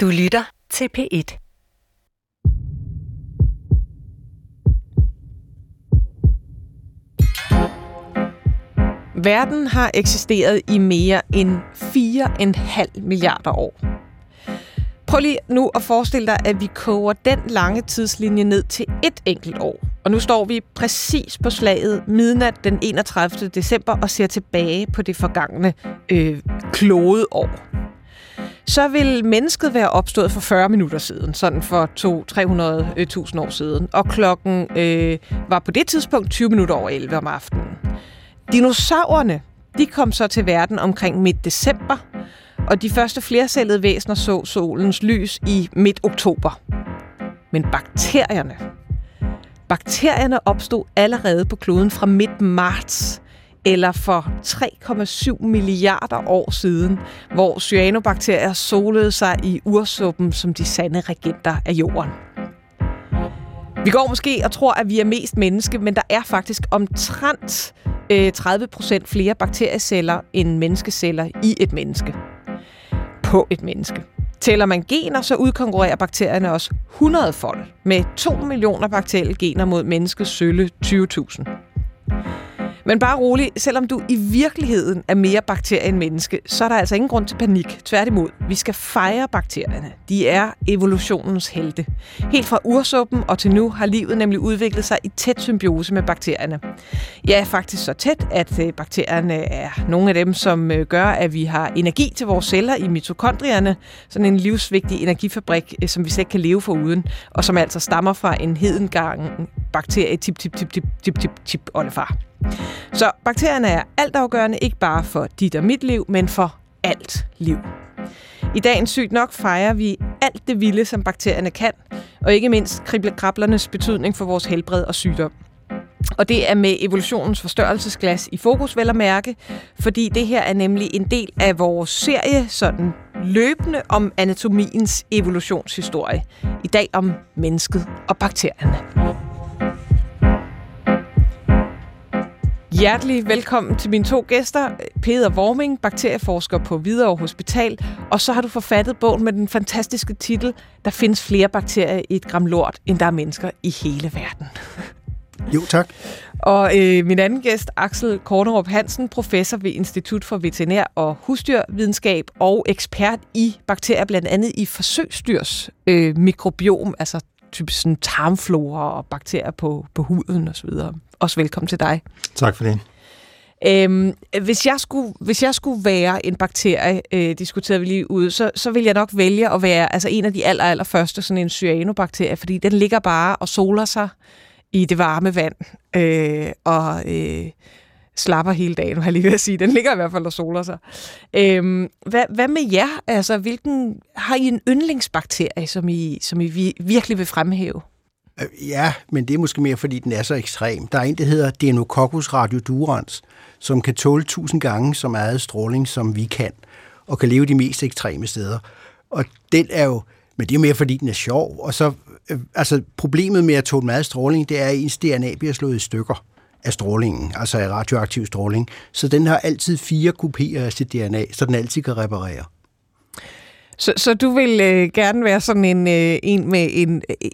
Du lytter til P1. Verden har eksisteret i mere end 4,5 milliarder år. Prøv lige nu at forestille dig, at vi koger den lange tidslinje ned til et enkelt år. Og nu står vi præcis på slaget midnat den 31. december og ser tilbage på det forgangne øh, klodeår. år. Så vil mennesket være opstået for 40 minutter siden, sådan for 200-300.000 øh, år siden. Og klokken øh, var på det tidspunkt 20 minutter over 11 om aftenen. Dinosaurerne, de kom så til verden omkring midt december, og de første flercellede væsener så solens lys i midt oktober. Men bakterierne, bakterierne opstod allerede på kloden fra midt marts, eller for 3,7 milliarder år siden, hvor cyanobakterier solede sig i ursuppen som de sande regenter af jorden. Vi går måske og tror, at vi er mest menneske, men der er faktisk omtrent øh, 30 procent flere bakterieceller end menneskeceller i et menneske. På et menneske. Tæller man gener, så udkonkurrerer bakterierne også 100 fold med 2 millioner bakterielle gener mod menneskets sølle 20.000. Men bare rolig, selvom du i virkeligheden er mere bakterie end menneske, så er der altså ingen grund til panik. Tværtimod, vi skal fejre bakterierne. De er evolutionens helte. Helt fra ursuppen og til nu har livet nemlig udviklet sig i tæt symbiose med bakterierne. Ja, faktisk så tæt, at øh, bakterierne er nogle af dem, som øh, gør, at vi har energi til vores celler i mitokondrierne. Sådan en livsvigtig energifabrik, øh, som vi slet ikke kan leve for uden, og som altså stammer fra en hedengang bakterie tip tip tip tip tip tip tip oldefar. Så bakterierne er altafgørende, ikke bare for dit og mit liv, men for alt liv. I dagens Sygt Nok fejrer vi alt det vilde, som bakterierne kan, og ikke mindst kriblekrablernes betydning for vores helbred og sygdom. Og det er med evolutionens forstørrelsesglas i fokus, vel at mærke, fordi det her er nemlig en del af vores serie, sådan løbende om anatomiens evolutionshistorie. I dag om mennesket og bakterierne. Hjertelig velkommen til mine to gæster, Peter Worming, bakterieforsker på Hvidovre Hospital, og så har du forfattet bogen med den fantastiske titel, Der findes flere bakterier i et gram lort, end der er mennesker i hele verden. Jo, tak. Og øh, min anden gæst, Axel Kornerup Hansen, professor ved Institut for Veterinær og Husdyrvidenskab og ekspert i bakterier, blandt andet i forsøgsdyrs øh, mikrobiom, altså typisk sådan tarmflora og bakterier på, på huden osv. Også velkommen til dig. Tak for det. Øhm, hvis, jeg skulle, hvis jeg skulle være en bakterie, øh, diskuterede vi lige ud, så, så vil jeg nok vælge at være altså en af de aller, aller første, sådan en cyanobakterie, fordi den ligger bare og soler sig i det varme vand, øh, og øh, slapper hele dagen, har jeg lige ved at sige. Den ligger i hvert fald og soler sig. Øhm, hvad, hvad med jer? Altså, hvilken, har I en yndlingsbakterie, som I, som I virkelig vil fremhæve? Øh, ja, men det er måske mere, fordi den er så ekstrem. Der er en, der hedder Deinococcus radiodurans, som kan tåle tusind gange så meget stråling, som vi kan, og kan leve de mest ekstreme steder. Og den er jo, men det er mere, fordi den er sjov. Og så, øh, altså problemet med at tåle meget stråling, det er, at ens DNA bliver slået i stykker af strålingen, altså af radioaktiv stråling. Så den har altid fire kopier af sit DNA, så den altid kan reparere. Så, så du vil øh, gerne være sådan en, øh, en med en, Øh,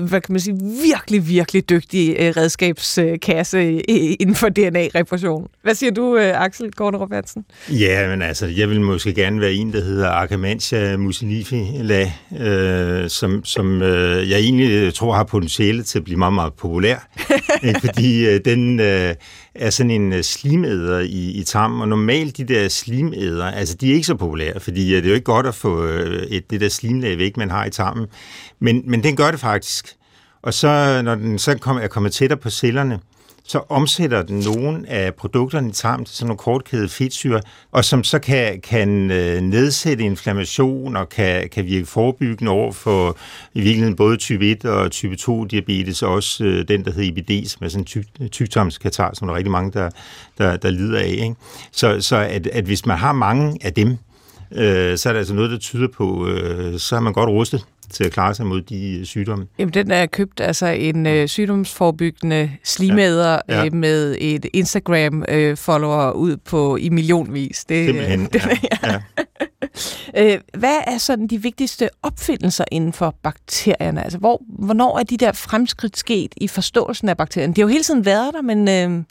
hvad kan man sige, virkelig, virkelig dygtig øh, redskabskasse øh, inden for DNA-reparation. Hvad siger du, øh, Axel Gårderup Hansen? Ja, men altså, jeg vil måske gerne være en, der hedder Arcamantia mucinifila, øh, som, som øh, jeg egentlig tror har potentiale til at blive meget, meget populær. fordi øh, den øh, er sådan en øh, slimæder i, i tarmen, og normalt de der slimæder, altså de er ikke så populære, fordi øh, det er jo ikke godt at få øh, et, det der slimlag væk, man har i tarmen. Men, men den gør det faktisk. Og så, når den så kom, er kommet tættere på cellerne, så omsætter den nogle af produkterne i tarmen til sådan nogle kortkædede fedtsyre, og som så kan, kan øh, nedsætte inflammation og kan, kan virke forebyggende over for i virkeligheden både type 1 og type 2 diabetes, og også øh, den, der hedder IBD, som er sådan en tyk, som der er rigtig mange, der, der, der lider af. Ikke? Så, så at, at hvis man har mange af dem, øh, så er der altså noget, der tyder på, øh, så er man godt rustet til at klare sig mod de øh, sygdomme. Jamen, den er købt altså en øh, sygdomsforbyggende slimæder ja. Ja. Øh, med et Instagram-follower øh, ud på i millionvis. Det, Simpelthen, det, ja. ja. Øh, hvad er sådan de vigtigste opfindelser inden for bakterierne? Altså, hvor, hvornår er de der fremskridt sket i forståelsen af bakterierne? De har jo hele tiden været der, men øh,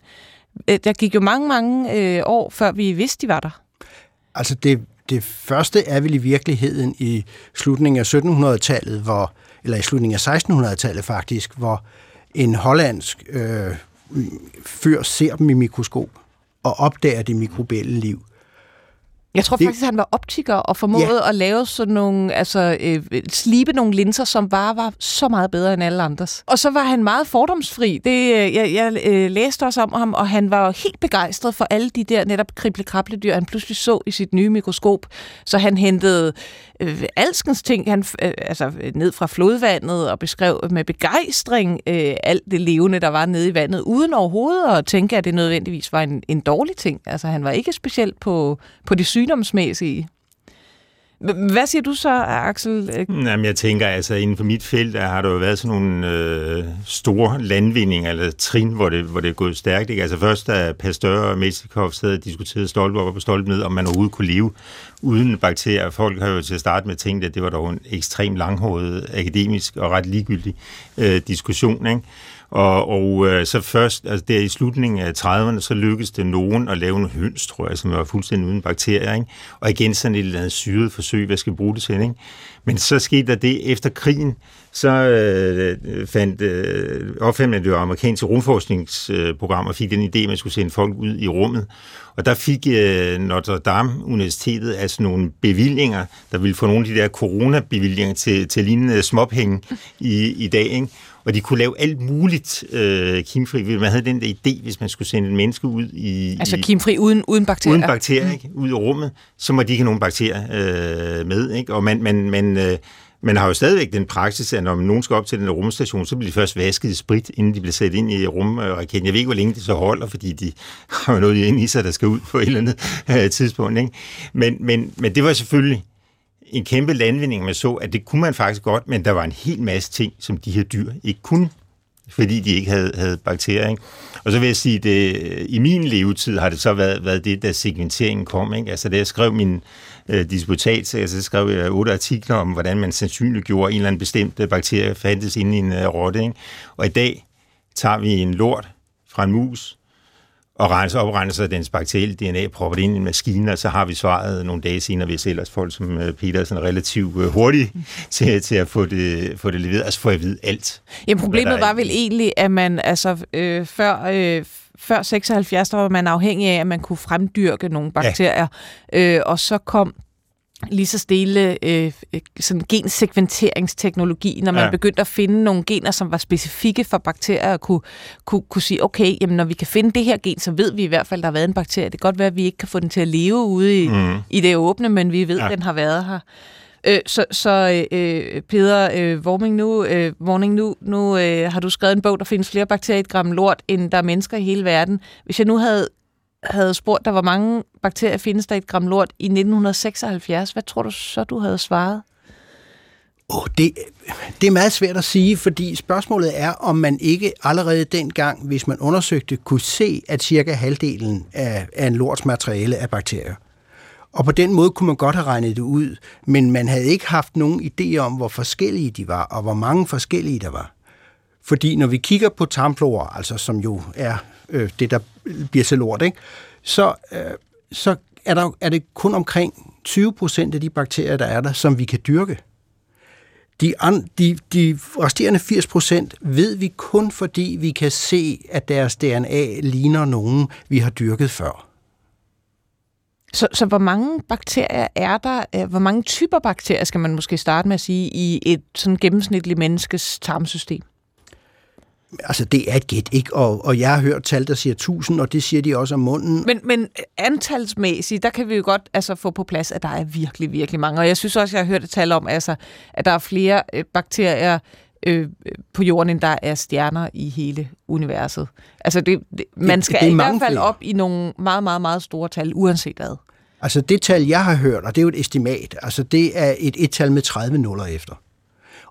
øh, der gik jo mange, mange øh, år, før vi vidste, de var der. Altså, det, det første er vel i virkeligheden i slutningen af 1700-tallet, hvor, eller i slutningen af 1600-tallet faktisk, hvor en hollandsk øh, fyr ser dem i mikroskop og opdager det mikrobielle liv. Jeg tror det, faktisk, han var optiker og formåede ja. at lave sådan nogle, altså øh, slibe nogle linser, som bare var så meget bedre end alle andres. Og så var han meget fordomsfri. Det, øh, jeg, jeg øh, læste også om ham, og han var helt begejstret for alle de der netop krible han pludselig så i sit nye mikroskop. Så han hentede øh, alskens ting han, øh, altså, ned fra flodvandet og beskrev med begejstring øh, alt det levende, der var nede i vandet, uden overhovedet at tænke, at det nødvendigvis var en, en dårlig ting. Altså han var ikke specielt på, på det sygdomsmæssige. Hvad siger du så, Axel? Jamen, jeg tænker, altså inden for mit felt, der har der jo været sådan nogle øh, store landvindinger, eller trin, hvor det, hvor det er gået stærkt. Ikke? Altså først, da Pasteur og Mesikov sad og diskuterede stolpe op og stolpe ned, om man overhovedet kunne leve uden bakterier. Folk har jo til at starte med tænkt, at det var dog en ekstrem langhåret, akademisk og ret ligegyldig øh, diskussion. Ikke? Og, og øh, så først, altså der i slutningen af 30'erne, så lykkedes det nogen at lave en høns, tror jeg, som var fuldstændig uden bakterier. Ikke? Og igen sådan et eller andet syret forsøg, hvad skal vi bruge det til? Ikke? Men så skete der det efter krigen, så øh, fandt øh, opfandt det amerikanske rumforskningsprogram og fik den idé, at man skulle sende folk ud i rummet. Og der fik øh, Notre Dame Universitetet altså nogle bevillinger, der ville få nogle af de der coronabevillinger til, til lignende småpenge i, i dag. Ikke? Og de kunne lave alt muligt øh, kimfri. Man havde den der idé, hvis man skulle sende et menneske ud i... Altså kimfri uden, uden bakterier? Uden bakterier, mm. ikke? Ud i rummet, så må de ikke have nogen bakterier øh, med, ikke? Og man, man, man, øh, man har jo stadigvæk den praksis, at når nogen skal op til den rumstation, så bliver de først vasket i sprit, inden de bliver sat ind i rumraketten. Jeg ved ikke, hvor længe det så holder, fordi de har jo noget inde i sig, der skal ud på et eller andet øh, tidspunkt. Ikke? Men, men, men det var selvfølgelig en kæmpe landvinding, man så, at det kunne man faktisk godt, men der var en hel masse ting, som de her dyr ikke kunne, fordi de ikke havde, havde bakterier. Ikke? Og så vil jeg sige, at i min levetid har det så været, været det, da segmenteringen kom. Ikke? Altså da jeg skrev min øh, disputat, altså, så skrev jeg otte artikler om, hvordan man sandsynliggjorde en eller anden bestemt øh, bakterie fandtes inde i en øh, rotte. Ikke? Og i dag tager vi en lort fra en mus, og renser, opregner sig dens bakterielle DNA, propper det ind i en maskine, og så har vi svaret nogle dage senere, hvis ellers folk som øh, Peter er relativt øh, hurtigt til, til at få det, få det leveret. Altså jeg at vide alt. Jamen problemet var vel egentlig, at man altså øh, før... Øh, før 76, der var man afhængig af, at man kunne fremdyrke nogle bakterier, ja. øh, og så kom lige så stille øh, sådan gensekventeringsteknologi, når man ja. begyndte at finde nogle gener, som var specifikke for bakterier, og kunne, kunne, kunne sige, okay, jamen, når vi kan finde det her gen, så ved vi i hvert fald, at der har været en bakterie. Det kan godt være, at vi ikke kan få den til at leve ude i, mm. i det åbne, men vi ved, ja. at den har været her. Øh, så så øh, Peter øh, Warming, nu, øh, Warning, nu, nu øh, har du skrevet en bog, der findes flere bakterier i et gram lort, end der er mennesker i hele verden. Hvis jeg nu havde havde spurgt dig, hvor mange bakterier findes der i et gram lort i 1976, hvad tror du så, du havde svaret? Oh, det, det er meget svært at sige, fordi spørgsmålet er, om man ikke allerede dengang, hvis man undersøgte, kunne se, at cirka halvdelen af, af en lorts materiale er bakterier. Og på den måde kunne man godt have regnet det ud, men man havde ikke haft nogen idé om, hvor forskellige de var, og hvor mange forskellige der var. Fordi når vi kigger på tarmflora, altså som jo er øh, det, der bliver til lort, ikke? Så, øh, så er, der, er det kun omkring 20 procent af de bakterier, der er der, som vi kan dyrke. De, an, de, de resterende 80 procent ved vi kun, fordi vi kan se, at deres DNA ligner nogen, vi har dyrket før. Så, så hvor mange bakterier er der? Øh, hvor mange typer bakterier skal man måske starte med at sige i et sådan gennemsnitligt menneskes tarmsystem? Altså, det er et gæt, ikke? Og, og jeg har hørt tal, der siger 1000, og det siger de også om munden. Men, men antalsmæssigt, der kan vi jo godt altså, få på plads, at der er virkelig, virkelig mange. Og jeg synes også, jeg har hørt et tal om, altså, at der er flere øh, bakterier øh, på jorden, end der er stjerner i hele universet. Altså, det, det, man skal det, det i hvert fald flere. op i nogle meget, meget, meget store tal, uanset hvad. Altså, det tal, jeg har hørt, og det er jo et estimat, altså, det er et et-tal med 30 nuller efter.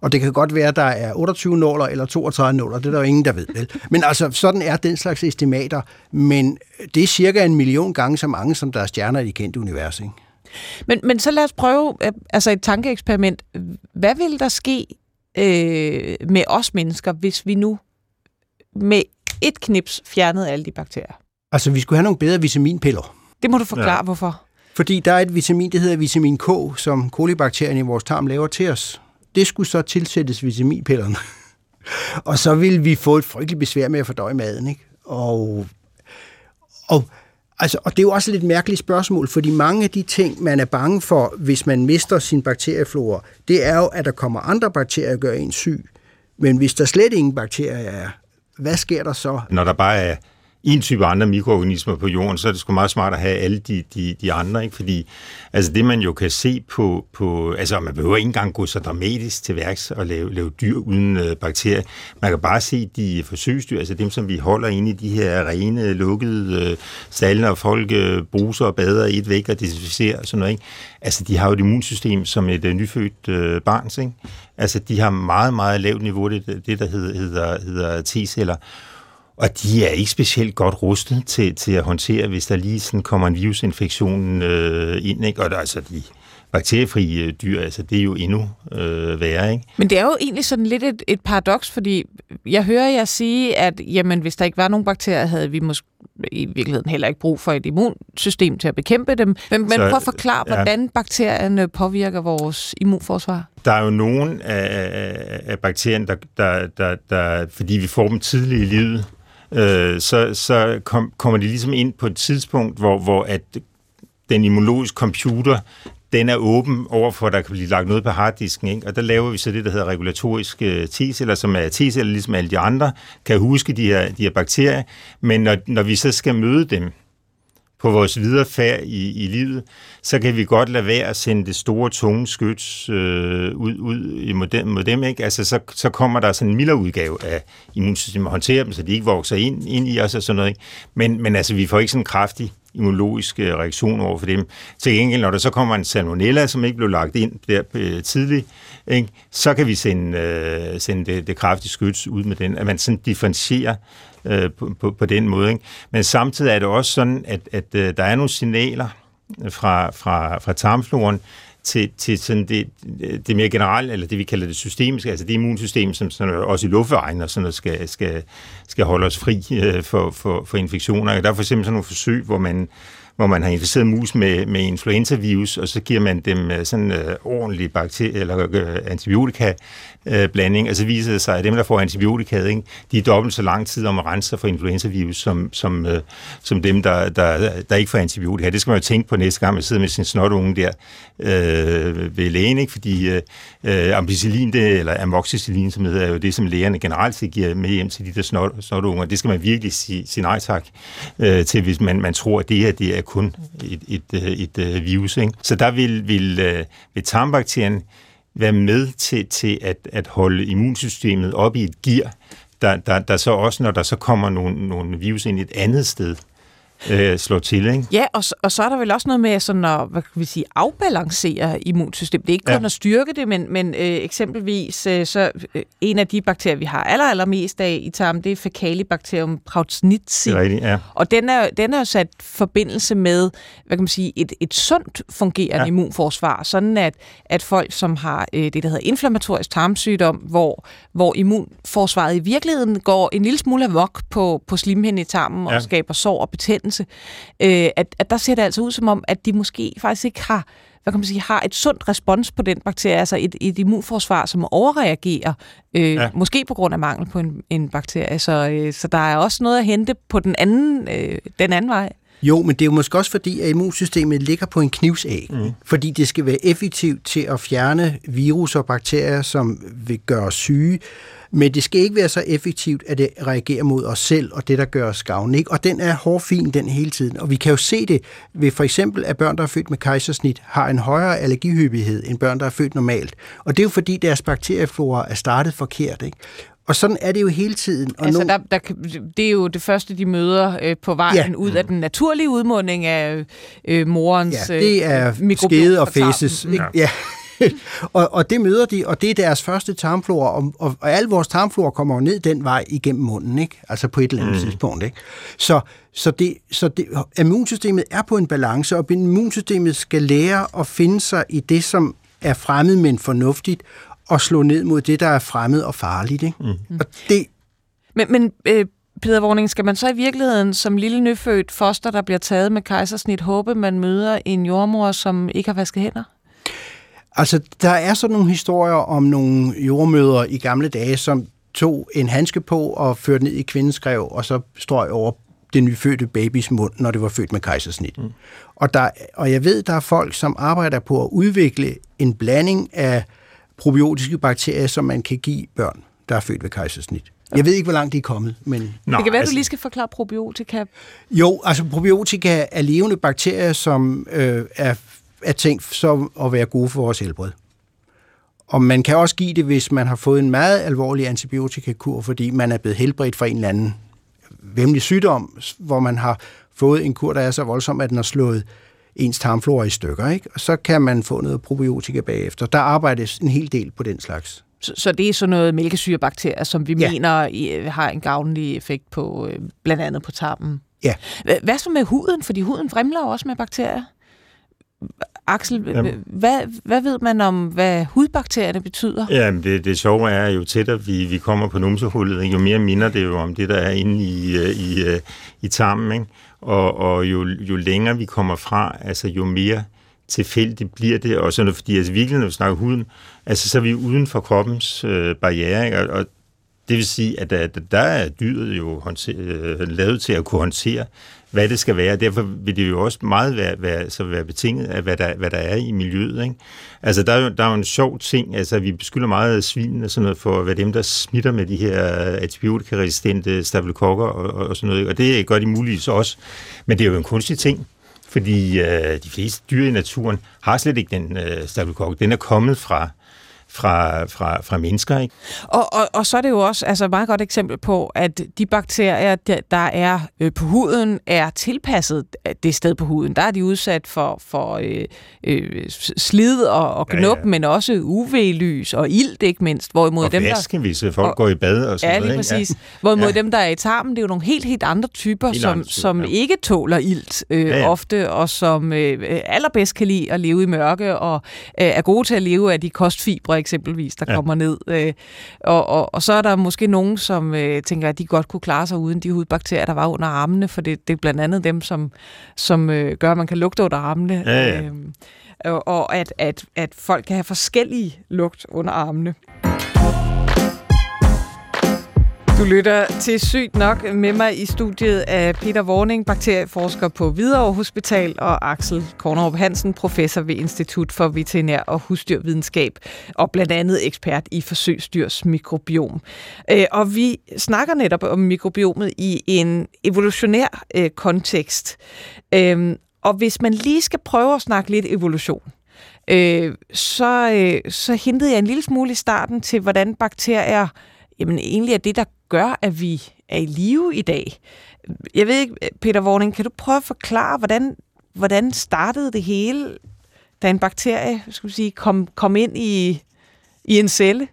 Og det kan godt være, at der er 28 nåler eller 32 nåler, det er der jo ingen, der ved. Vel? Men altså, sådan er den slags estimater. Men det er cirka en million gange så mange, som der er stjerner i det kendte univers. Ikke? Men, men så lad os prøve øh, altså et tankeeksperiment. Hvad vil der ske øh, med os mennesker, hvis vi nu med et knips fjernede alle de bakterier? Altså, vi skulle have nogle bedre vitaminpiller. Det må du forklare, ja. hvorfor. Fordi der er et vitamin, der hedder vitamin K, som kolibakterien i vores tarm laver til os. Det skulle så tilsættes vitaminpillerne. og så vil vi få et frygteligt besvær med at fordøje maden. Ikke? Og, og, altså, og det er jo også et lidt mærkeligt spørgsmål, fordi mange af de ting, man er bange for, hvis man mister sin bakterieflora, det er jo, at der kommer andre bakterier og gør en syg. Men hvis der slet ingen bakterier er, hvad sker der så? Når der bare er en type andre mikroorganismer på jorden, så er det sgu meget smart at have alle de, de, de andre, ikke? fordi altså det man jo kan se på, på, altså man behøver ikke engang gå så dramatisk til værks og lave, lave dyr uden øh, bakterier. Man kan bare se de forsøgsdyr, altså dem som vi holder inde i de her rene, lukkede øh, stalle, og folk øh, bruser og bader i et væk og desinficerer og sådan noget, ikke? Altså de har jo et immunsystem som et øh, nyfødt øh, barns, ikke? Altså de har meget, meget lavt niveau, det, det der hedder, hedder, hedder T-celler. Og de er ikke specielt godt rustet til, til at håndtere, hvis der lige sådan kommer en virusinfektion øh, ind. Ikke? Og der, altså de bakteriefrie øh, dyr, altså det er jo endnu øh, værre. Ikke? Men det er jo egentlig sådan lidt et, et paradoks, fordi jeg hører jer sige, at jamen, hvis der ikke var nogen bakterier, havde vi måske i virkeligheden heller ikke brug for et immunsystem til at bekæmpe dem. Men, men prøv at forklare, ja. hvordan bakterierne påvirker vores immunforsvar. Der er jo nogle af, af bakterierne, der, der, der, der, fordi vi får dem tidligt i livet, øh, så, så kom, kommer de ligesom ind på et tidspunkt, hvor, hvor at den immunologiske computer, den er åben over for, at der kan blive lagt noget på harddisken, ikke? og der laver vi så det, der hedder regulatoriske øh, T-celler, som er T-celler, ligesom alle de andre, kan huske de her, de her bakterier, men når, når vi så skal møde dem, på vores videre færd i, i livet, så kan vi godt lade være at sende det store, tunge skyts øh, ud, ud mod, dem, mod dem. Ikke? Altså, så, så kommer der sådan en mildere udgave af immunsystemet og håndterer dem, så de ikke vokser ind, ind i os og sådan noget. Ikke? Men, men altså, vi får ikke sådan en kraftig immunologisk øh, reaktion over for dem. Til gengæld, når der så kommer en salmonella, som ikke blev lagt ind der øh, tidligt, ikke? så kan vi sende, øh, sende det, det kraftige skyts ud med den. At man sådan differentierer øh, på, på, på den måde. Ikke? Men samtidig er det også sådan, at, at øh, der er nogle signaler fra, fra, fra tarmfloren til, til sådan det, det mere generelle, eller det vi kalder det systemiske, altså det immunsystem, som sådan, også i luftvejen og sådan noget, skal, skal, skal holde os fri øh, for, for, for infektioner. Der er for eksempel sådan nogle forsøg, hvor man hvor man har inficeret mus med, med influenza-virus, og så giver man dem øh, sådan øh, ordentlig bakterie, eller øh, antibiotika øh, blanding, og så viser det sig, at dem, der får antibiotika, ikke, de er dobbelt så lang tid om at rense sig for influenza-virus, som, som, øh, som dem, der, der, der ikke får antibiotika. Det skal man jo tænke på næste gang, man sidder med sin snotunge der øh, ved lægen, ikke? fordi øh, øh ampicillin, det, eller amoxicillin, som hedder, er jo det, som lægerne generelt set giver med hjem til de der snot, snotunger. Det skal man virkelig sige, sige nej tak øh, til, hvis man, man tror, at det her det er kun et, et, øh, et, et, virus. Ikke? Så der vil, vil, øh, vil tarmbakterien være med til, til at, at holde immunsystemet op i et gear, der, der, der så også, når der så kommer nogle, nogle virus ind et andet sted, øh, slår til. Ikke? Ja, og, og så er der vel også noget med sådan at hvad kan vi sige, afbalancere immunsystemet. Det er ikke kun ja. at styrke det, men, men øh, eksempelvis øh, så øh, en af de bakterier, vi har aller, allermest af i tarmen, det er Fecalibacterium prausnitzi. Det er rigtigt, ja. Og den er, den er jo sat forbindelse med hvad kan man sige, et, et sundt fungerende ja. immunforsvar, sådan at, at folk, som har øh, det, der hedder inflammatorisk tarmsygdom, hvor, hvor immunforsvaret i virkeligheden går en lille smule amok på, på slimhinden i tarmen ja. og skaber sår og betændelse, betændelse, øh, at, at der ser det altså ud som om, at de måske faktisk ikke har hvad kan man sige, har et sundt respons på den bakterie, altså et, et immunforsvar, som overreagerer, øh, ja. måske på grund af mangel på en, en bakterie. Så, øh, så der er også noget at hente på den anden, øh, den anden vej. Jo, men det er jo måske også fordi, at immunsystemet ligger på en knivsæg. Mm. Fordi det skal være effektivt til at fjerne virus og bakterier, som vil gøre os syge. Men det skal ikke være så effektivt, at det reagerer mod os selv og det, der gør os gavn. Ikke? Og den er hårfin, den hele tiden. Og vi kan jo se det ved for eksempel, at børn, der er født med kejsersnit, har en højere allergihyppighed end børn, der er født normalt. Og det er jo fordi, deres bakterieflora er startet forkert. Ikke? Og sådan er det jo hele tiden. Og altså, nu... der, der, det er jo det første, de møder øh, på vejen ja. ud af den naturlige udmunding af øh, morens Ja, det er øh, skede og fæses. Ja. ja. og, og det møder de, og det er deres første tarmflora, og, og, og al vores tarmflora kommer jo ned den vej igennem munden, ikke? altså på et eller andet mm. tidspunkt. Ikke? Så, så, det, så det, immunsystemet er på en balance, og immunsystemet skal lære at finde sig i det, som er fremmed, men fornuftigt, og slå ned mod det, der er fremmed og farligt. Ikke? Mm. Og det... Men, men øh, Peter Warning, skal man så i virkeligheden som lille nyfødt foster, der bliver taget med kejsersnit, håbe, man møder en jordmor, som ikke har vasket hænder? Altså, der er sådan nogle historier om nogle jordmøder i gamle dage, som tog en handske på og førte ned i kvindens skrev, og så strøg over det nyfødte babys mund, når det var født med kejsersnit. Mm. Og, der, og jeg ved, der er folk, som arbejder på at udvikle en blanding af probiotiske bakterier, som man kan give børn, der er født ved kejsersnit. Jeg ved ikke, hvor langt de er kommet, men... Nå, det kan være, altså... du lige skal forklare probiotika. Jo, altså probiotika er levende bakterier, som øh, er, er tænkt som at være gode for vores helbred. Og man kan også give det, hvis man har fået en meget alvorlig antibiotikakur, fordi man er blevet helbredt for en eller anden vemmelig sygdom, hvor man har fået en kur, der er så voldsom, at den har slået ens tarmflora i stykker. Ikke? Og så kan man få noget probiotika bagefter. Der arbejdes en hel del på den slags. Så, så det er sådan noget mælkesyrebakterier, som vi ja. mener har en gavnlig effekt på øh, blandt andet på tarmen. Ja. Hvad så med huden? Fordi huden fremler også med bakterier. Axel, hvad, hvad ved man om, hvad hudbakterierne betyder? Ja, det, det sjove er, jo tættere vi, vi kommer på numsehullet, jo mere minder det jo om det, der er inde i, øh, i, øh, i tarmen. Ikke? Og, og jo, jo længere vi kommer fra, altså jo mere tilfældigt bliver det, og sådan noget, fordi altså virkelig, når vi snakker huden, altså så er vi uden for kroppens øh, barriere, ikke? Og, og det vil sige, at der, der er dyret jo håndter, øh, lavet til at kunne håndtere, hvad det skal være. Derfor vil det jo også meget være, være, så være betinget af, hvad der, hvad der er i miljøet. Ikke? Altså, der er, jo, der er jo en sjov ting. Altså, vi beskylder meget af svinene sådan noget for at være dem, der smitter med de her antibiotikaresistente staphylokokker og, og, og sådan noget. Og det gør de muligvis også. Men det er jo en kunstig ting fordi øh, de fleste dyr i naturen har slet ikke den øh, staphylokokke. Den er kommet fra fra, fra, fra mennesker. Ikke? Og, og, og så er det jo også altså et meget godt eksempel på, at de bakterier, der er øh, på huden, er tilpasset det sted på huden. Der er de udsat for, for øh, øh, slid og, og knup, ja, ja. men også UV-lys og ilt, ikke mindst. Hvorimod og dem, væske, der, hvis folk og, går i bad og sådan ja, noget. Præcis. Ja, Hvorimod ja. dem, der er i tarmen, det er jo nogle helt, helt andre typer, helt som, typer, som ja. ikke tåler ilt øh, ja, ja. ofte, og som øh, allerbedst kan lide at leve i mørke, og øh, er gode til at leve af de kostfibre, eksempelvis, der ja. kommer ned. Øh, og, og, og så er der måske nogen, som øh, tænker, at de godt kunne klare sig uden de hudbakterier, der var under armene, for det, det er blandt andet dem, som, som øh, gør, at man kan lugte under armene. Ja, ja. Øh, og at, at, at folk kan have forskellige lugt under armene. Du lytter til Sygt Nok med mig i studiet af Peter Warning, bakterieforsker på Hvidovre Hospital, og Axel Kornrup Hansen, professor ved Institut for Veterinær og Husdyrvidenskab, og blandt andet ekspert i forsøgsdyrs mikrobiom. Øh, og vi snakker netop om mikrobiomet i en evolutionær øh, kontekst. Øhm, og hvis man lige skal prøve at snakke lidt evolution, øh, så, øh, så hintede jeg en lille smule i starten til, hvordan bakterier jamen egentlig er det, der gør, at vi er i live i dag. Jeg ved ikke, Peter Warning, kan du prøve at forklare, hvordan, hvordan startede det hele, da en bakterie skulle sige, kom, kom ind i, i en celle?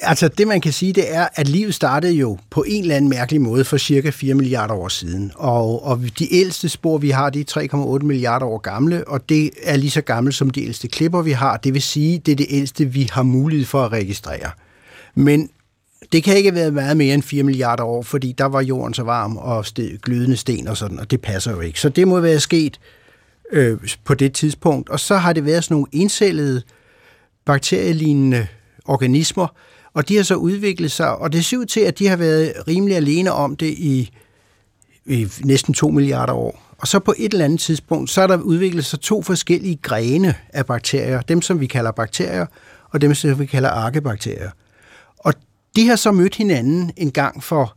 Altså det man kan sige, det er, at livet startede jo på en eller anden mærkelig måde for cirka 4 milliarder år siden. Og, og de ældste spor, vi har, de er 3,8 milliarder år gamle, og det er lige så gammelt som de ældste klipper, vi har. Det vil sige, det er det ældste, vi har mulighed for at registrere. Men det kan ikke have været meget mere end 4 milliarder år, fordi der var jorden så varm og sted, glødende sten og sådan, og det passer jo ikke. Så det må være sket øh, på det tidspunkt. Og så har det været sådan nogle encellede bakterielignende organismer, og de har så udviklet sig, og det ser ud til, at de har været rimelig alene om det i, i næsten 2 milliarder år. Og så på et eller andet tidspunkt, så er der udviklet sig to forskellige grene af bakterier. Dem, som vi kalder bakterier, og dem, som vi kalder arkebakterier. De har så mødt hinanden en gang for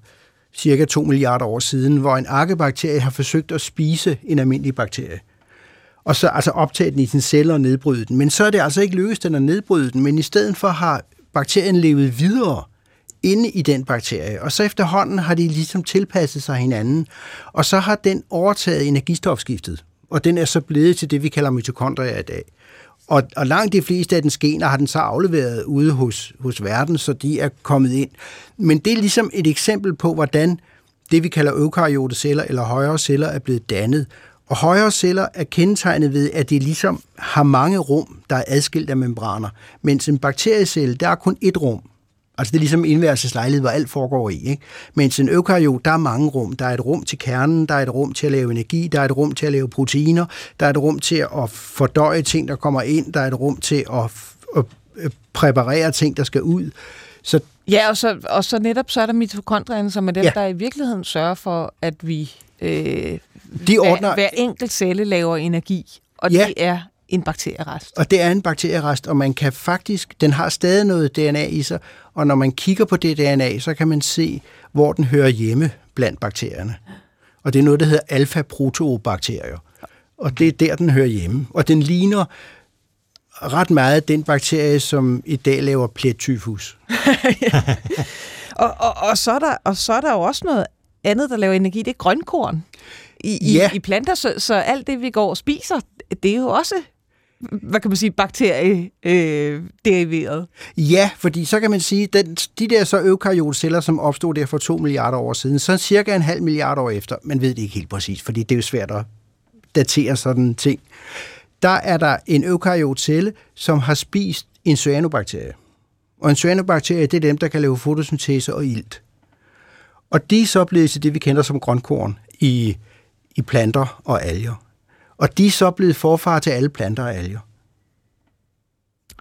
cirka 2 milliarder år siden, hvor en arkebakterie har forsøgt at spise en almindelig bakterie. Og så altså optage den i sin celler og nedbryde den. Men så er det altså ikke lykkedes den at nedbryde den, men i stedet for har bakterien levet videre inde i den bakterie. Og så efterhånden har de ligesom tilpasset sig hinanden, og så har den overtaget energistofskiftet. Og den er så blevet til det, vi kalder mitokondrier i dag. Og, og langt de fleste af dens gener har den så afleveret ude hos, hos verden, så de er kommet ind. Men det er ligesom et eksempel på, hvordan det, vi kalder eukaryote celler eller højere celler, er blevet dannet. Og højere celler er kendetegnet ved, at de ligesom har mange rum, der er adskilt af membraner, mens en bakteriecelle, der er kun et rum. Altså det er ligesom indværelseslejlighed, hvor alt foregår i. Ikke? Mens en eukaryot, der er mange rum. Der er et rum til kernen, der er et rum til at lave energi, der er et rum til at lave proteiner, der er et rum til at fordøje ting, der kommer ind, der er et rum til at, at præparere ting, der skal ud. Så Ja, og så, og så netop så er der mitokondrierne, som er dem, ja. der i virkeligheden sørger for, at vi øh, de ordner, hver, hver enkelt celle laver energi, og ja. det er en bakterierest. Og det er en bakterierest, og man kan faktisk, den har stadig noget DNA i sig, og når man kigger på det DNA, så kan man se, hvor den hører hjemme blandt bakterierne. Og det er noget, der hedder alfa-proteobakterier. Og det er der, den hører hjemme. Og den ligner ret meget den bakterie, som i dag laver plettyfus. og, og, og, så er der, og så er der jo også noget andet, der laver energi, det er grønkorn i, ja. i, i planter, så, så alt det, vi går og spiser, det er jo også hvad kan man sige, bakteriederiveret. Øh, ja, fordi så kan man sige, den, de der så eukaryotceller, som opstod der for 2 milliarder år siden, så cirka en halv milliard år efter, man ved det ikke helt præcis, fordi det er jo svært at datere sådan en ting, der er der en eukaryotcelle, som har spist en cyanobakterie. Og en cyanobakterie, det er dem, der kan lave fotosyntese og ilt. Og de er så blevet til det, vi kender som grønkorn i, i planter og alger. Og de er så blevet forfar til alle planter og alger.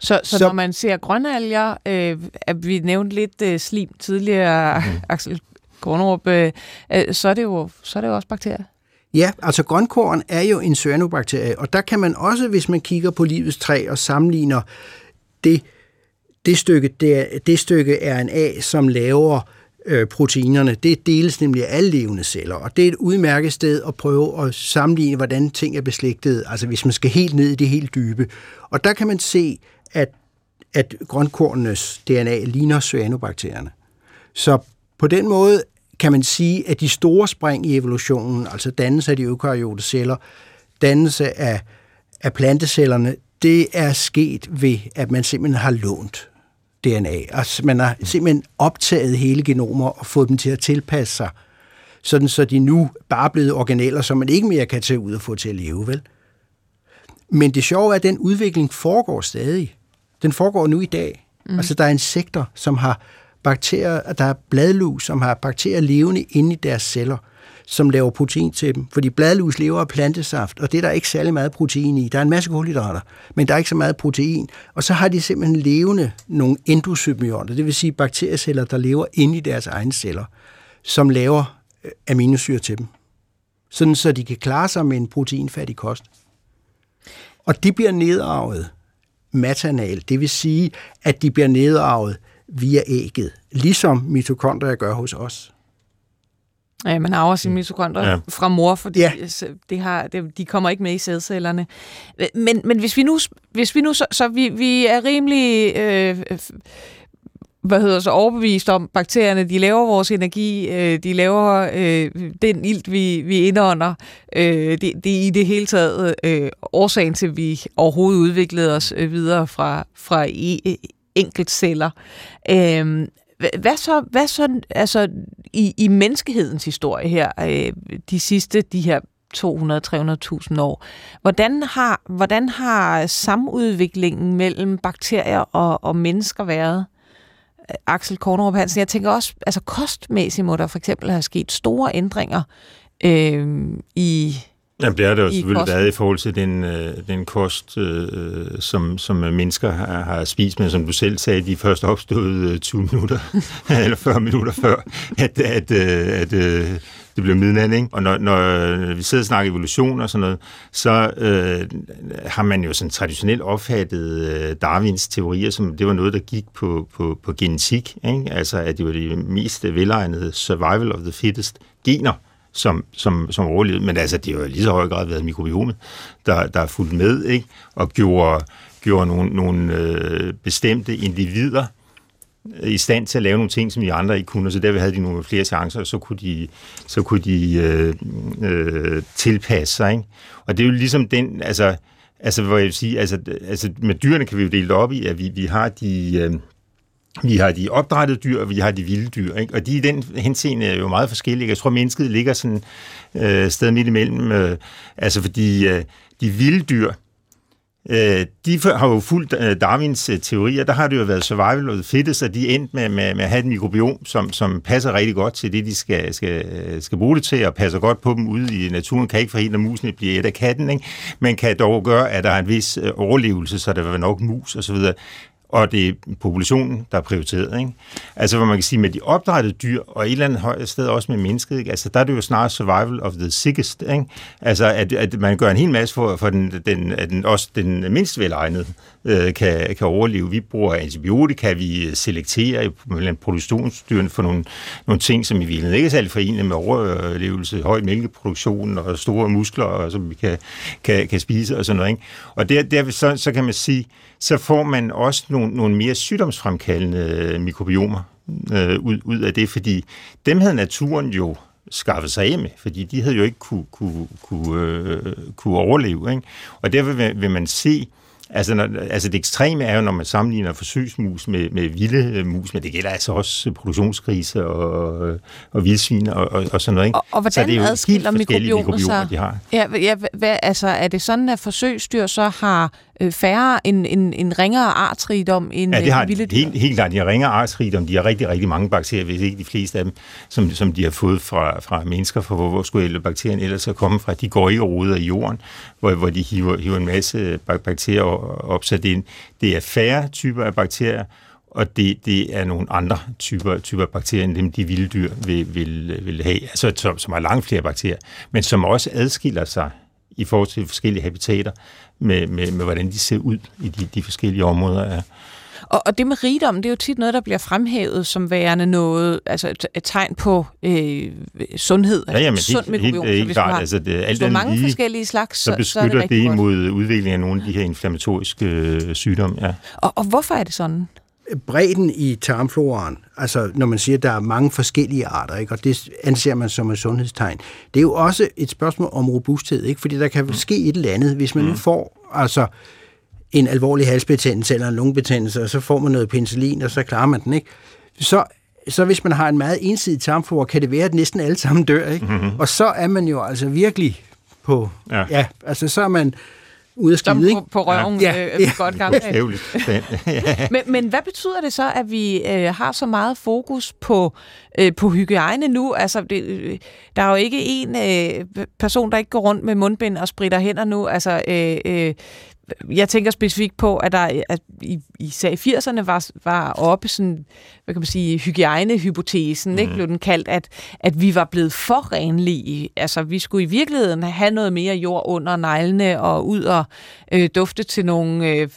Så, så, så når man ser grønalger, øh, at vi nævnte lidt øh, slim tidligere, mm. Axel Kornerup, øh, øh, så, er det jo, så er det jo også bakterier. Ja, altså grønkorn er jo en cyanobakterie, og der kan man også, hvis man kigger på livets træ og sammenligner det, det, stykke, det, det stykke RNA, som laver øh, Øh, proteinerne, det deles nemlig af alle levende celler, og det er et udmærket sted at prøve at sammenligne, hvordan ting er beslægtet, altså hvis man skal helt ned i det helt dybe. Og der kan man se, at, at grønkornenes DNA ligner cyanobakterierne. Så på den måde kan man sige, at de store spring i evolutionen, altså dannelse af de eukaryote celler, dannelse af, af plantecellerne, det er sket ved, at man simpelthen har lånt DNA. Altså man har simpelthen optaget hele genomer og fået dem til at tilpasse sig, sådan så de nu bare er blevet organeler, som man ikke mere kan tage ud og få til at leve, vel? Men det sjove er, at den udvikling foregår stadig. Den foregår nu i dag. Mm. Altså, der er insekter, som har bakterier, der er bladlus, som har bakterier levende inde i deres celler, som laver protein til dem. Fordi bladlus lever af plantesaft, og det er der ikke særlig meget protein i. Der er en masse kulhydrater, men der er ikke så meget protein. Og så har de simpelthen levende nogle endosymbionter, det vil sige bakterieceller, der lever inde i deres egne celler, som laver øh, aminosyre til dem. Sådan så de kan klare sig med en proteinfattig kost. Og de bliver nedarvet maternal, det vil sige, at de bliver nedarvet via ægget, ligesom mitokondrier gør hos os. Ja, man arver sine mitokondrier ja. fra mor, fordi ja. det har, det, de kommer ikke med i sædcellerne. Men, men hvis vi nu, hvis vi nu så, så vi, vi er rimelig øh, hvad hedder så overbevist om, bakterierne, de laver vores energi, øh, de laver øh, den ilt, vi, vi indånder. Øh, det, det er i det hele taget øh, årsagen til, at vi overhovedet udviklede os øh, videre fra, fra i, enkeltceller. Øh, hvad så, hvad så altså, i, i menneskehedens historie her, øh, de sidste, de her 200-300.000 år. Hvordan har, hvordan har samudviklingen mellem bakterier og, og mennesker været? Øh, Axel Kornrup Hansen, jeg tænker også, altså kostmæssigt må der for eksempel have sket store ændringer øh, i Jamen, det har det jo selvfølgelig kosten. været i forhold til den, øh, den kost, øh, som, som mennesker har, har spist med, som du selv sagde, de først opstod 20 øh, minutter, eller 40 minutter før, at, at, øh, at, at øh, det blev midnat. Ikke? Og når, når vi sidder og snakker evolution og sådan noget, så øh, har man jo sådan traditionelt opfattet øh, Darwins teorier, som det var noget, der gik på, på, på genetik. Ikke? Altså, at det var de mest velegnede survival of the fittest gener, som, som, som overlevede. Men altså, det har jo lige så høj grad været mikrobiomet, der, der er fulgt med, ikke? og gjorde, gjorde nogle, nogle øh, bestemte individer i stand til at lave nogle ting, som de andre ikke kunne, så der havde de nogle flere chancer, og så kunne de, så kunne de øh, øh, tilpasse sig. Ikke? Og det er jo ligesom den, altså, Altså, hvor jeg vil sige, altså, altså med dyrene kan vi jo dele det op i, at vi, vi har de... Øh, vi har de opdrættede dyr, og vi har de vilde dyr. Ikke? Og de i den henseende er jo meget forskellige. Jeg tror, mennesket ligger sådan øh, sted midt imellem. Øh, altså, fordi øh, de vilde dyr, øh, de har jo fulgt øh, Darwins øh, teorier. Der har det jo været survival of the fittest, og de er endt med, med, med at have et mikrobiom, som, som passer rigtig godt til det, de skal, skal, øh, skal bruge det til, og passer godt på dem ude i naturen. Kan ikke forhindre musene bliver et af katten, ikke? men kan dog gøre, at der er en vis øh, overlevelse, så der vil være nok mus osv og det er populationen, der er prioriteret. Ikke? Altså, hvor man kan sige, med de opdrættede dyr, og et eller andet sted også med mennesket, ikke? Altså, der er det jo snarere survival of the sickest. Ikke? Altså, at, at man gør en hel masse for, for den, den, den, også den mindst velegnede øh, kan, kan overleve. Vi bruger antibiotika, vi øh, selekterer blandt produktionsdyrene for nogle, nogle ting, som i virkeligheden ikke er særlig forenet med overlevelse, høj mælkeproduktion og store muskler, og, som vi kan, kan, kan spise og sådan noget. Ikke? Og der, der så, så kan man sige, så får man også nogle, nogle mere sygdomsfremkaldende øh, mikrobiomer øh, ud, ud af det, fordi dem havde naturen jo skaffe sig af med, fordi de havde jo ikke kunne, kunne, kunne, øh, kunne overleve. Ikke? Og derfor vil, vil man se, Altså, når, altså det ekstreme er jo, når man sammenligner forsøgsmus med, med vilde øh, mus, men det gælder altså også produktionskrise og, og vildsvin og, og, og sådan noget. Ikke? Og, og hvordan så det er jo adskiller mikrobiomer, mikrobiomer de har. Ja, ja hvad, altså er det sådan, at forsøgsdyr så har øh, færre en, en, en ringere artsrigdom end ja, det har øh, vilde dyr? Helt, helt klart, de har ringere artsrigdom. De har rigtig, rigtig mange bakterier, hvis ikke de fleste af dem, som, som de har fået fra, fra mennesker, for hvor, hvor skulle bakterien ellers have kommet fra? De går ikke og ruder i jorden, hvor, hvor de hiver, hiver en masse bakterier op, så det er, det er færre typer af bakterier, og det, det er nogle andre typer, typer bakterier, end dem de vilde dyr vil, vil, vil have, altså som, som har langt flere bakterier, men som også adskiller sig i forhold til forskellige habitater, med, med, med hvordan de ser ud i de, de forskellige områder af, og, og det med rigdom, det er jo tit noget, der bliver fremhævet som værende noget, altså et, et tegn på øh, sundhed. Ja, jamen, sund helt, helt, helt hvis klart. Altså, det, alt hvis mange lige, forskellige slags, så, så beskytter så er det, det imod udviklingen af nogle af de her inflammatoriske øh, sygdomme. Ja. Og, og hvorfor er det sådan? Bredden i tarmfloraen, altså når man siger, at der er mange forskellige arter, ikke, og det anser man som et sundhedstegn, det er jo også et spørgsmål om robusthed, ikke, fordi der kan mm. ske et eller andet, hvis man mm. nu får altså en alvorlig halsbetændelse eller en lungebetændelse, og så får man noget penicillin, og så klarer man den, ikke? Så, så hvis man har en meget ensidig tarmflora, kan det være, at næsten alle sammen dør, ikke? Mm-hmm. Og så er man jo altså virkelig på... Ja, ja altså så er man ude at skide, ikke? På, på røven ja. øh, ja. godt gang. men, men hvad betyder det så, at vi øh, har så meget fokus på, øh, på hygiejne nu? Altså, det, øh, der er jo ikke en øh, person, der ikke går rundt med mundbind og spritter hænder nu. Altså, øh, øh, jeg tænker specifikt på, at der at i, især i 80'erne var, var oppe sådan, hvad kan man sige, hygiejnehypotesen, mm. ikke, blev den kaldt, at, at vi var blevet for renlige. Altså, vi skulle i virkeligheden have noget mere jord under neglene og ud og øh, dufte til nogle, øh,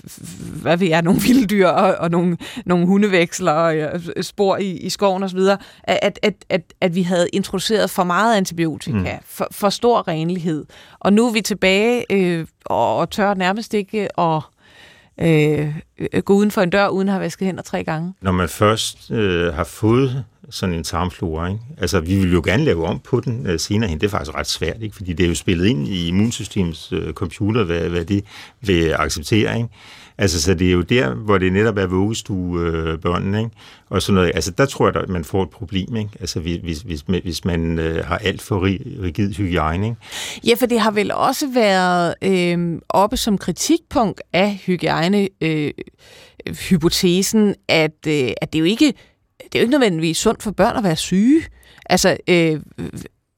hvad ved jeg, nogle vilddyr og, og nogle, nogle hundevæksler og øh, spor i, i skoven osv. At, at, at, at vi havde introduceret for meget antibiotika, mm. for, for stor renlighed. Og nu er vi tilbage øh, og, og tør nærmest ikke at øh, gå uden for en dør, uden at have vasket hænder tre gange. Når man først øh, har fået sådan en tarmflora, ikke? altså vi vil jo gerne lave om på den øh, senere hen, det er faktisk ret svært, ikke? fordi det er jo spillet ind i immunsystemets øh, computer, hvad, hvad det vil acceptere. Ikke? Altså, så det er jo der, hvor det netop er vuggestuebørnene, øh, ikke? Og sådan noget. Altså, der tror jeg, at man får et problem, ikke? Altså, hvis, hvis, hvis man øh, har alt for rigid hygiejne, ikke? Ja, for det har vel også været øh, oppe som kritikpunkt af hygiejne øh, hypotesen, at, øh, at det jo ikke det er jo ikke nødvendigvis sundt for børn at være syge. Altså, øh,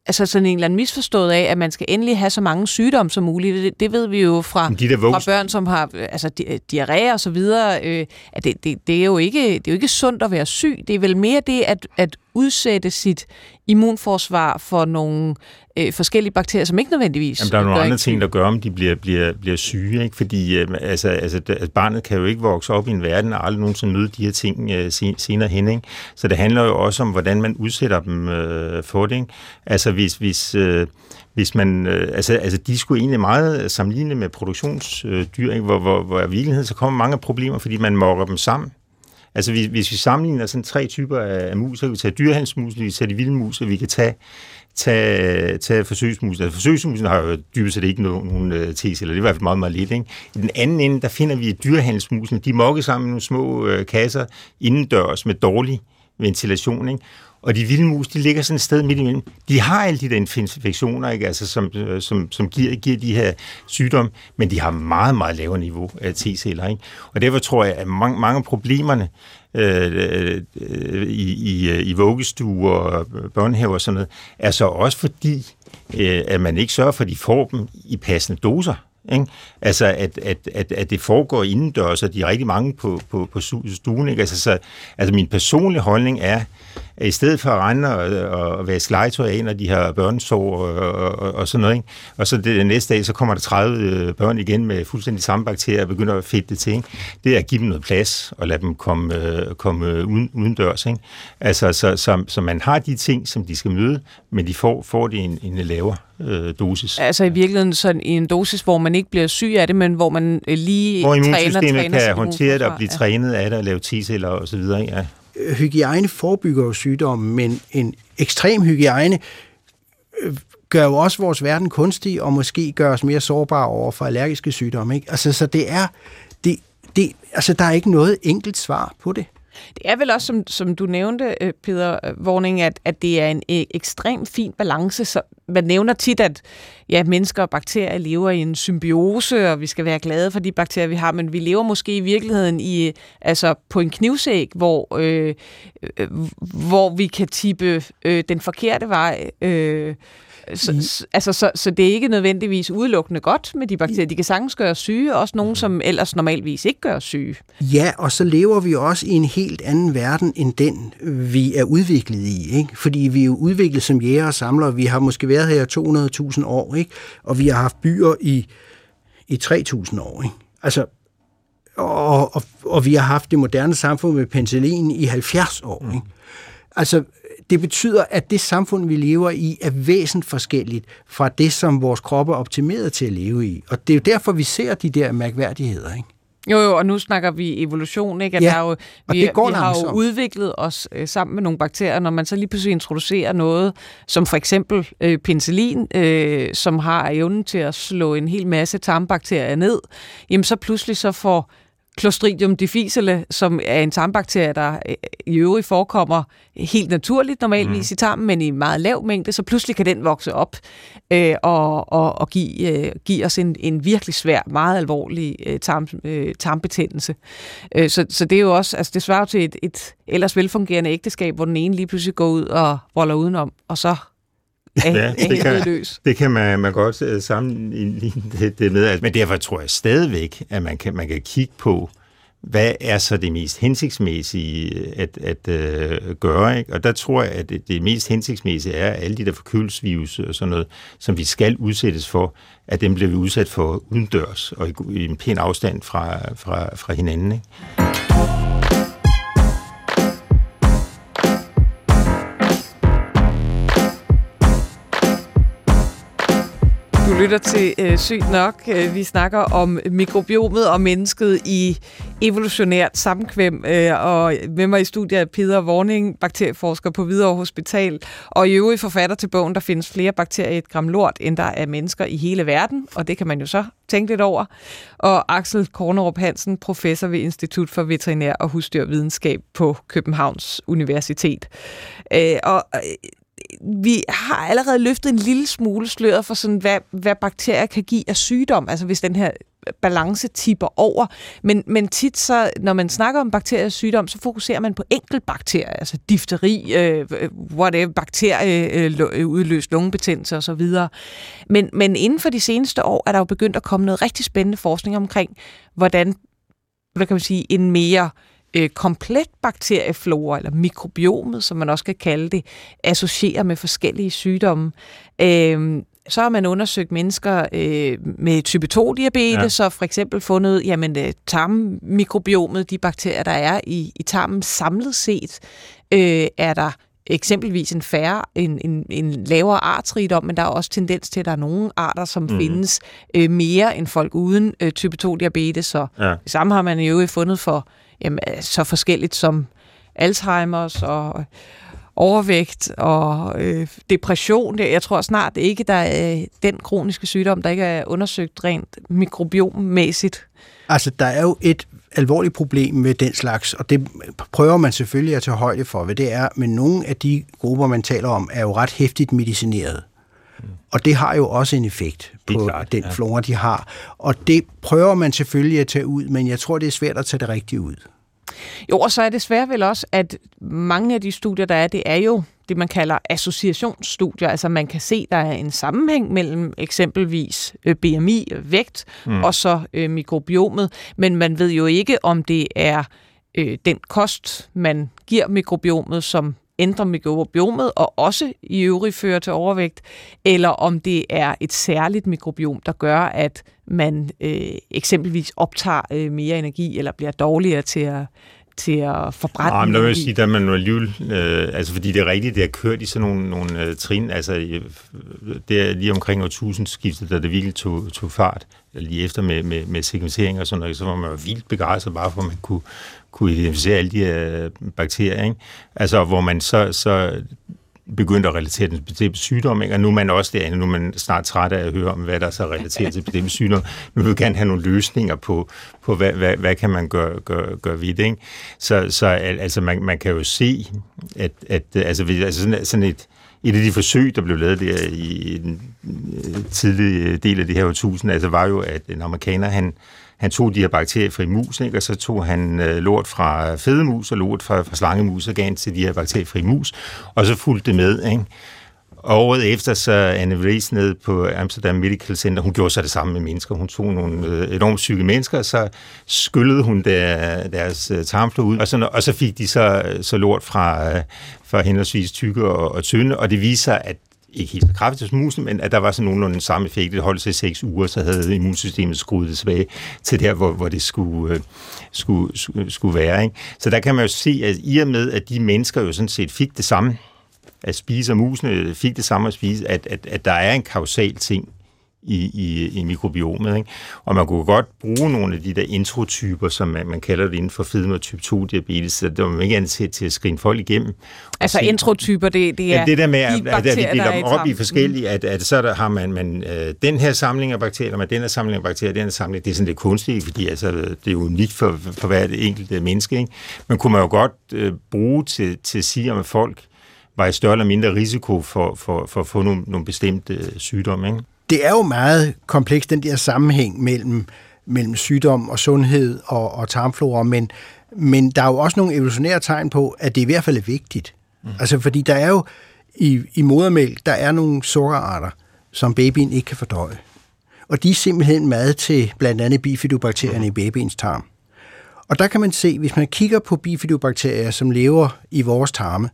altså sådan en eller anden misforstået af, at man skal endelig have så mange sygdomme som muligt. Det, det ved vi jo fra, de fra børn, som har altså, di- diarré og så videre, øh, at det, det, det, er jo ikke, det er jo ikke sundt at være syg. Det er vel mere det at, at udsætte sit immunforsvar for nogle øh, forskellige bakterier, som ikke nødvendigvis... Jamen, der er nogle andre ting, der gør, om de bliver, bliver, bliver syge, ikke? fordi øh, altså, altså, altså, barnet kan jo ikke vokse op i en verden og aldrig nogensinde møde de her ting øh, senere hen. Ikke? Så det handler jo også om, hvordan man udsætter dem øh, for det. Ikke? Altså hvis, hvis, øh, hvis man, øh, altså, altså de skulle egentlig meget sammenligne med produktionsdyr, ikke? Hvor, hvor, hvor i virkeligheden så kommer mange problemer, fordi man mokker dem sammen. Altså hvis, hvis vi sammenligner sådan tre typer af, af mus, så kan vi tage dyrehændsmus, vi kan tage de vilde mus, og vi kan tage tage, tage forsøgsmusen. Altså, forsøgsmusen har jo dybest set ikke nogen, nogen øh, tese, eller det er i hvert fald meget, meget lidt. Ikke? I den anden ende, der finder vi dyrhandelsmusen. De mokker sammen i nogle små øh, kasser indendørs med dårlig ventilation. Ikke? Og de vilde mus, de ligger sådan et sted midt imellem. De har alle de der infektioner, ikke? Altså, som, øh, som, som giver, giver de her sygdomme, men de har meget, meget lavere niveau af T-celler. Ikke? Og derfor tror jeg, at mange, mange af problemerne øh, øh, i, i, øh, i vuggestuer og øh, børnehaver og sådan noget, er så også fordi, øh, at man ikke sørger for, at de får dem i passende doser. Ikke? Altså, at, at, at, at det foregår indendørs, og de er rigtig mange på, på, på stuen. Ikke? Altså, så, altså, min personlige holdning er, i stedet for at rende og, og vaske legetøj af, når de har børnesår og, og, og sådan noget, ikke? og så det, næste dag, så kommer der 30 øh, børn igen med fuldstændig samme bakterier og begynder at fedte det til, ikke? det er at give dem noget plads og lade dem komme, øh, komme uden, udendørs. Ikke? Altså, så, så, så man har de ting, som de skal møde, men de får, får det en, en lavere øh, dosis. Altså i virkeligheden sådan i en dosis, hvor man ikke bliver syg af det, men hvor man øh, lige hvor træner, træner kan håndtere det og blive ja. trænet af det og lave T-celler og så videre. Ja hygiejne forebygger jo sygdomme, men en ekstrem hygiejne øh, gør jo også vores verden kunstig, og måske gør os mere sårbare over for allergiske sygdomme. Ikke? Altså, så det er, det, det, altså, der er ikke noget enkelt svar på det. Det er vel også, som, som du nævnte, øh, Peter øh, Vorning, at, at det er en øh, ekstrem fin balance. Så man nævner tit, at ja, mennesker og bakterier lever i en symbiose, og vi skal være glade for de bakterier, vi har, men vi lever måske i virkeligheden i, altså på en knivsæg, hvor, øh, øh, hvor vi kan tippe øh, den forkerte vej. Øh, så, mm. altså, så, så det er ikke nødvendigvis udelukkende godt med de bakterier. De kan sagtens gøre syge, også nogen, som ellers normalvis ikke gør syge. Ja, og så lever vi også i en helt anden verden, end den, vi er udviklet i. Ikke? Fordi vi er jo udviklet som jæger og samlere. Vi har måske været her 200.000 år, ikke? og vi har haft byer i, i 3.000 år. Ikke? Altså, og, og, og vi har haft det moderne samfund med penicillin i 70 år. Ikke? Mm. Altså, det betyder, at det samfund, vi lever i, er væsentligt forskelligt fra det, som vores kroppe er optimeret til at leve i. Og det er jo derfor, vi ser de der mærkværdigheder, ikke? Jo, jo, og nu snakker vi evolution, ikke? At ja, der er jo, vi, det går vi har jo udviklet os øh, sammen med nogle bakterier, når man så lige pludselig introducerer noget, som for eksempel øh, penicillin, øh, som har evnen til at slå en hel masse tarmbakterier ned, jamen så pludselig så får Clostridium difficile, som er en tarmbakterie, der øh, i øvrigt forekommer helt naturligt normalvis mm. i tarmen, men i meget lav mængde, så pludselig kan den vokse op øh, og, og, og give, øh, give os en, en virkelig svær, meget alvorlig øh, tarm, øh, tarmbetændelse. Øh, så, så det er jo også, altså det svarer til et, et ellers velfungerende ægteskab, hvor den ene lige pludselig går ud og roller udenom, og så ja, det, kan, det kan man, man godt uh, sammenligne det, det med. Men derfor tror jeg stadigvæk, at man kan, man kan kigge på, hvad er så det mest hensigtsmæssige at, at uh, gøre? Ikke? Og der tror jeg, at det, det mest hensigtsmæssige er, at alle de der forkølelsesvirus og sådan noget, som vi skal udsættes for, at dem bliver vi udsat for udendørs og i, i en pæn afstand fra, fra, fra hinanden. Ikke? Lytter til øh, Sygt Nok. Øh, vi snakker om mikrobiomet og mennesket i evolutionært samkvem. Øh, og med mig i studiet er Peter Warning, bakterieforsker på Hvidovre Hospital, og i øvrigt forfatter til bogen, der findes flere bakterier i et gram lort, end der er mennesker i hele verden. Og det kan man jo så tænke lidt over. Og Axel Kornerup Hansen, professor ved Institut for Veterinær og Husdyrvidenskab på Københavns Universitet. Øh, og øh, vi har allerede løftet en lille smule sløret for sådan, hvad, hvad bakterier kan give af sygdom, altså hvis den her balance tipper over. Men, men tit så, når man snakker om bakteriers sygdom, så fokuserer man på bakterier, altså difteri, øh, øh whatever, bakterie, øh, øh udløst lungebetændelse osv. Men, men inden for de seneste år er der jo begyndt at komme noget rigtig spændende forskning omkring, hvordan hvad kan man sige, en mere øh, komplet bakterieflora, eller mikrobiomet, som man også kan kalde det, associerer med forskellige sygdomme. Øh, så har man undersøgt mennesker øh, med type 2-diabetes, ja. så for eksempel fundet, jamen øh, tarmmikrobiomet, de bakterier, der er i, i tarmen samlet set, øh, er der eksempelvis en færre, en, en, en lavere artsrigdom, men der er også tendens til, at der er nogle arter, som mm. findes øh, mere end folk uden øh, type 2-diabetes. Så ja. det samme har man jo fundet for jamen, øh, så forskelligt som Alzheimer's og overvægt og øh, depression. Jeg tror snart ikke, der er øh, den kroniske sygdom, der ikke er undersøgt rent mikrobiommæssigt. Altså, der er jo et alvorligt problem med den slags, og det prøver man selvfølgelig at tage højde for, hvad det er, men nogle af de grupper, man taler om, er jo ret hæftigt medicineret. Og det har jo også en effekt på klart, den ja. flora, de har. Og det prøver man selvfølgelig at tage ud, men jeg tror, det er svært at tage det rigtigt ud. Jo, og så er det svært vel også, at mange af de studier, der er, det er jo det, man kalder associationsstudier. Altså man kan se, der er en sammenhæng mellem eksempelvis øh, BMI, vægt, mm. og så øh, mikrobiomet. Men man ved jo ikke, om det er øh, den kost, man giver mikrobiomet, som ændrer mikrobiomet og også i øvrigt fører til overvægt, eller om det er et særligt mikrobiom, der gør, at man øh, eksempelvis optager øh, mere energi eller bliver dårligere til at til at forbrænde. Ja, men der vil jeg sige, at man alligevel, øh, altså fordi det er rigtigt, det er kørt i sådan nogle, nogle øh, trin, altså det er lige omkring år 1000 skiftet, da det virkelig tog, tog fart, lige efter med, med, med sekvensering og sådan noget, så var man jo vildt begejstret bare for, at man kunne, kunne identificere alle de her øh, bakterier, ikke? Altså, hvor man så, så begyndte at relatere den til sygdom, ikke? og nu er man også derinde, nu er man snart træt af at høre om, hvad der så relateret til bestemte sygdom. Nu vil vi gerne have nogle løsninger på, på hvad, hvad, hvad kan man gøre, gøre, gøre ved det. Ikke? Så, så altså, man, man kan jo se, at, at altså, altså sådan, sådan et, et af de forsøg, der blev lavet der i den øh, tidlige øh, del af det her årtusind, altså var jo, at en amerikaner, han, han tog de her bakteriefri mus, ikke? og så tog han øh, lort fra fedemus og lort fra, fra slangemus og gav til de her bakteriefri mus, og så fulgte det med. Ikke? Året efter så Anne Vries ned på Amsterdam Medical Center, hun gjorde så det samme med mennesker. Hun tog nogle øh, enormt syge mennesker, og så skyllede hun der, deres øh, tarmflod ud, og så, og så fik de så, øh, så lort fra, fra henholdsvis tykke og, og tynde, og det viser, at ikke helt så kraftigt som musen, men at der var sådan nogenlunde den samme effekt. Det holdt sig i seks uger, så havde immunsystemet skruet det tilbage til der, hvor, hvor det skulle, øh, skulle, skulle, skulle være. Ikke? Så der kan man jo se, at i og med, at de mennesker jo sådan set fik det samme, at spise, og musene fik det samme at spise, at, at, at der er en kausal ting i, i, i mikrobiomet. Ikke? Og man kunne godt bruge nogle af de der introtyper, som man, man kalder det inden for fedme og type 2-diabetes, så det var man ikke ansat til at skrine folk igennem. Altså se, introtyper, det, det er ja, det der med, at, de at, at vi deler dem op i forskellige, at, at så der har man, man øh, den her samling af bakterier, med den her samling af bakterier, den her samling, det er sådan lidt kunstigt, fordi altså, det er unikt for, for hvert enkelt menneske. Ikke? Men kunne man jo godt øh, bruge til, til at sige, om folk var i større eller mindre risiko for, for, for at få nogle, nogle bestemte øh, sygdomme. Ikke? det er jo meget komplekst, den der sammenhæng mellem, mellem sygdom og sundhed og, og tarmflora, men, men der er jo også nogle evolutionære tegn på, at det i hvert fald er vigtigt. Mm. Altså, fordi der er jo i, i modermælk, der er nogle sukkerarter, som babyen ikke kan fordøje. Og de er simpelthen mad til blandt andet bifidobakterierne mm. i babyens tarm. Og der kan man se, hvis man kigger på bifidobakterier, som lever i vores tarme,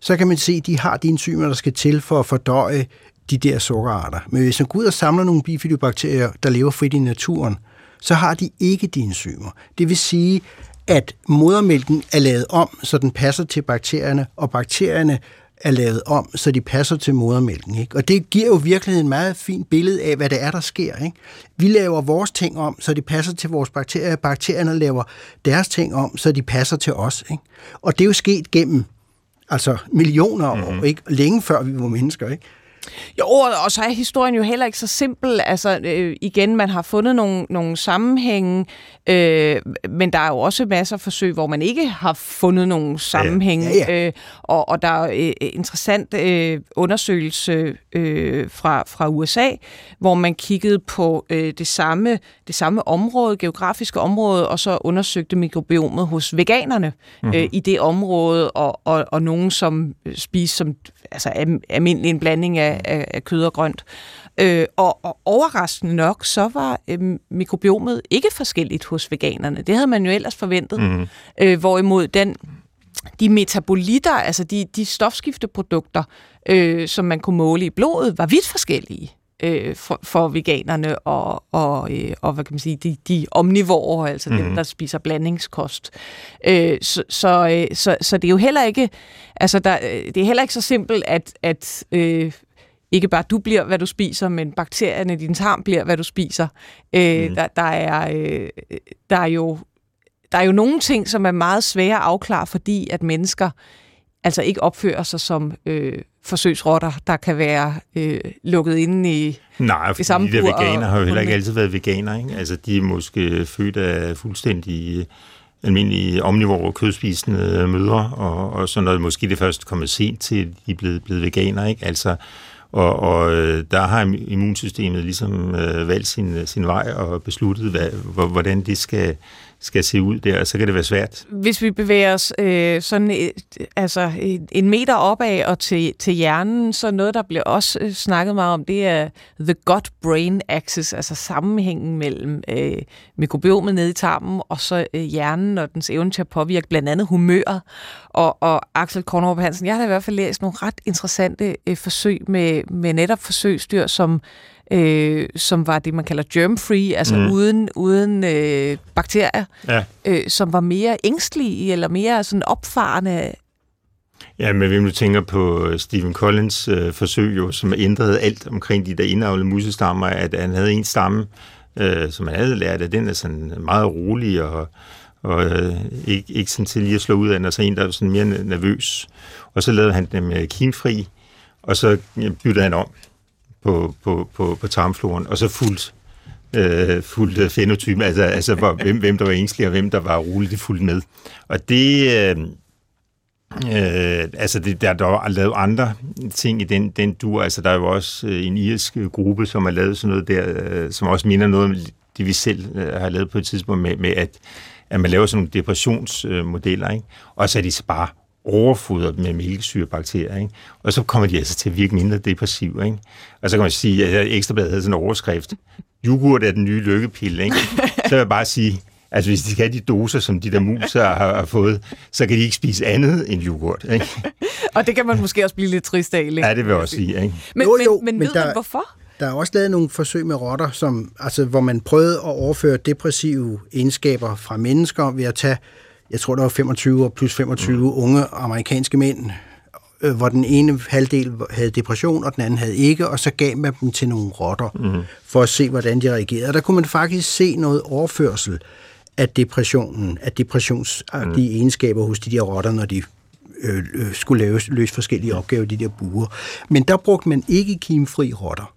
så kan man se, at de har de enzymer, der skal til for at fordøje de der sukkerarter. Men hvis man går ud og samler nogle bifidobakterier, der lever frit i naturen, så har de ikke de enzymer. Det vil sige, at modermælken er lavet om, så den passer til bakterierne, og bakterierne er lavet om, så de passer til modermælken. Ikke? Og det giver jo virkelig en meget fint billede af, hvad det er, der sker. Ikke? Vi laver vores ting om, så de passer til vores bakterier. Bakterierne laver deres ting om, så de passer til os. Ikke? Og det er jo sket gennem altså millioner af år, mm-hmm. ikke? længe før vi var mennesker. Ikke? Jo, og så er historien jo heller ikke så simpel. Altså, øh, igen, man har fundet nogle, nogle sammenhænge, øh, men der er jo også masser af forsøg, hvor man ikke har fundet nogle sammenhænge. Ja, ja, ja. Øh, og, og der er øh, interessant øh, undersøgelse øh, fra, fra USA, hvor man kiggede på øh, det, samme, det samme område, geografiske område, og så undersøgte mikrobiomet hos veganerne mm-hmm. øh, i det område, og, og, og nogen, som spiser som altså, almindelig en blanding af af, af, kød og grønt. Øh, og, og overraskende nok, så var øh, mikrobiomet ikke forskelligt hos veganerne. Det havde man jo ellers forventet. Mm. Øh, hvorimod den, de metabolitter, altså de, de stofskifteprodukter, øh, som man kunne måle i blodet, var vidt forskellige øh, for, for veganerne og, og, øh, og hvad kan man sige, de, de omnivorer, altså mm. dem, der spiser blandingskost. Øh, så, så, øh, så, så det er jo heller ikke, altså der, øh, det er heller ikke så simpelt, at, at øh, ikke bare du bliver, hvad du spiser, men bakterierne i din tarm bliver, hvad du spiser. Øh, mm. der, der, er, øh, der er jo der er jo nogle ting, som er meget svære at afklare, fordi at mennesker altså ikke opfører sig som øh, forsøgsrotter, der kan være øh, lukket inde i Nej, i samme de der bur og- veganer har jo heller ikke altid været veganer. Ikke? Altså, de er måske født af fuldstændig øh, almindelige omnivore kødspisende mødre, og, og sådan noget. Måske det først kommet sent til, at de er blevet, blevet veganer. Ikke? Altså, og, og øh, der har immunsystemet ligesom øh, valgt sin, sin vej og besluttet, hvad, hvor- hvordan det skal, skal se ud der, og så kan det være svært. Hvis vi bevæger os øh, sådan et, altså en, meter opad og til, til hjernen, så noget, der bliver også øh, snakket meget om, det er the gut-brain axis, altså sammenhængen mellem øh, mikrobiomet nede i tarmen og så øh, hjernen og dens evne til at påvirke blandt andet humøret. Og, og Axel Kornrup Hansen, jeg har da i hvert fald læst nogle ret interessante øh, forsøg med, med netop forsøgsdyr, som øh, som var det, man kalder germ-free, altså mm. uden, uden øh, bakterier, Ja. øh, som var mere ængstlige eller mere sådan opfarende. Ja, men hvis du tænker på øh, Stephen Collins øh, forsøg, jo, som ændrede alt omkring de der indavlede musestammer, at han havde en stamme, øh, som han havde lært, at den er sådan meget rolig og, og øh, ikke, ikke sådan til lige at slå ud af og så en, der er sådan mere nervøs. Og så lavede han dem øh, kimfri, og så byttede han om på, på, på, på tarmfloren, og så fuldt øh, fuldt fenotype, fenotypen, altså, altså hvor, hvem, hvem der var ængstelig, og hvem der var rolig, det fuldt med. Og det, øh, Øh, altså, det, der, der er lavet andre ting i den, den dur. Altså, der er jo også øh, en irsk gruppe, som har lavet sådan noget der, øh, som også minder noget om det, vi selv øh, har lavet på et tidspunkt med, med at, at man laver sådan nogle depressionsmodeller, ikke? og så er de så bare overfodret med mælkesyrebakterier, ikke? og så kommer de altså til at virke mindre depressive. Ikke? Og så kan man sige, at Ekstrabladet havde sådan en overskrift, yoghurt er den nye lykkepille. Ikke? Så vil jeg bare sige, Altså, hvis de skal have de doser, som de der muser har, har fået, så kan de ikke spise andet end yoghurt. Ikke? Og det kan man måske også blive lidt trist af. Ikke? Ja, det vil jeg også sige. Ikke? Men, Jo, men, jo, men, men ved der- man hvorfor? Der er også lavet nogle forsøg med rotter, som, altså, hvor man prøvede at overføre depressive egenskaber fra mennesker ved at tage, jeg tror der var 25 og plus 25 mm. unge amerikanske mænd, øh, hvor den ene halvdel havde depression, og den anden havde ikke, og så gav man dem til nogle rotter, mm. for at se, hvordan de reagerede. Og der kunne man faktisk se noget overførsel af depressionen, af depressionsagtige mm. egenskaber hos de der rotter, når de øh, øh, skulle lave, løse forskellige opgaver i de der buer. Men der brugte man ikke kimfri rotter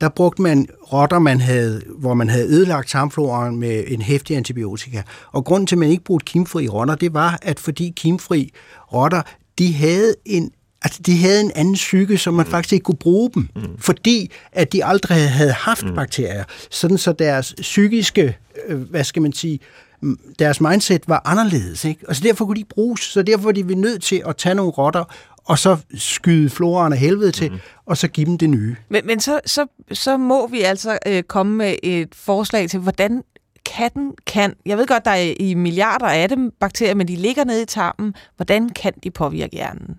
der brugte man rotter, man havde, hvor man havde ødelagt tarmfloraen med en hæftig antibiotika. Og grunden til, at man ikke brugte kimfri rotter, det var, at fordi kimfri rotter, de havde en Altså, de havde en anden psyke, som man faktisk ikke kunne bruge dem, mm. fordi at de aldrig havde haft mm. bakterier. Sådan så deres psykiske, øh, hvad skal man sige, mm, deres mindset var anderledes. Ikke? Og så derfor kunne de bruges. Så derfor var de nødt til at tage nogle rotter, og så skyde floraen af helvede til, mm. og så give dem det nye. Men, men så, så, så må vi altså øh, komme med et forslag til, hvordan katten kan, jeg ved godt, der er i milliarder af dem bakterier, men de ligger nede i tarmen. Hvordan kan de påvirke hjernen?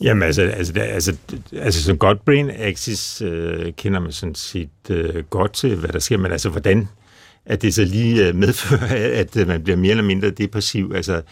Jamen, altså, altså, altså, altså som godt brain axis øh, kender man sådan set øh, godt til, hvad der sker, men altså, hvordan at det så lige øh, medfører, at øh, man bliver mere eller mindre depressiv, altså,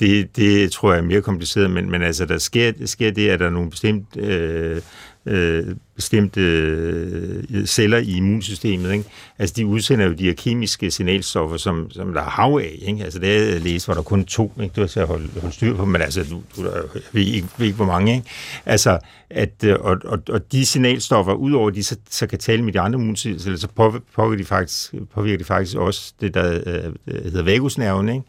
det, det tror jeg er mere kompliceret, men, men altså, der sker, sker det, at der er nogle bestemte, øh, øh, bestemte øh, celler i immunsystemet, ikke? altså de udsender jo de her kemiske signalstoffer, som, som der er hav af, ikke? altså det er jeg læste, var der kun to, ikke? du har at holde, holde styr på, men altså, du, du der, jeg ved ikke, ved ikke, hvor mange, ikke? altså, at, øh, og, og, og de signalstoffer, udover de så, så kan tale med de andre immunceller, så påvirker de faktisk, påvirker de faktisk også det, der øh, øh hedder vagusnerven, ikke?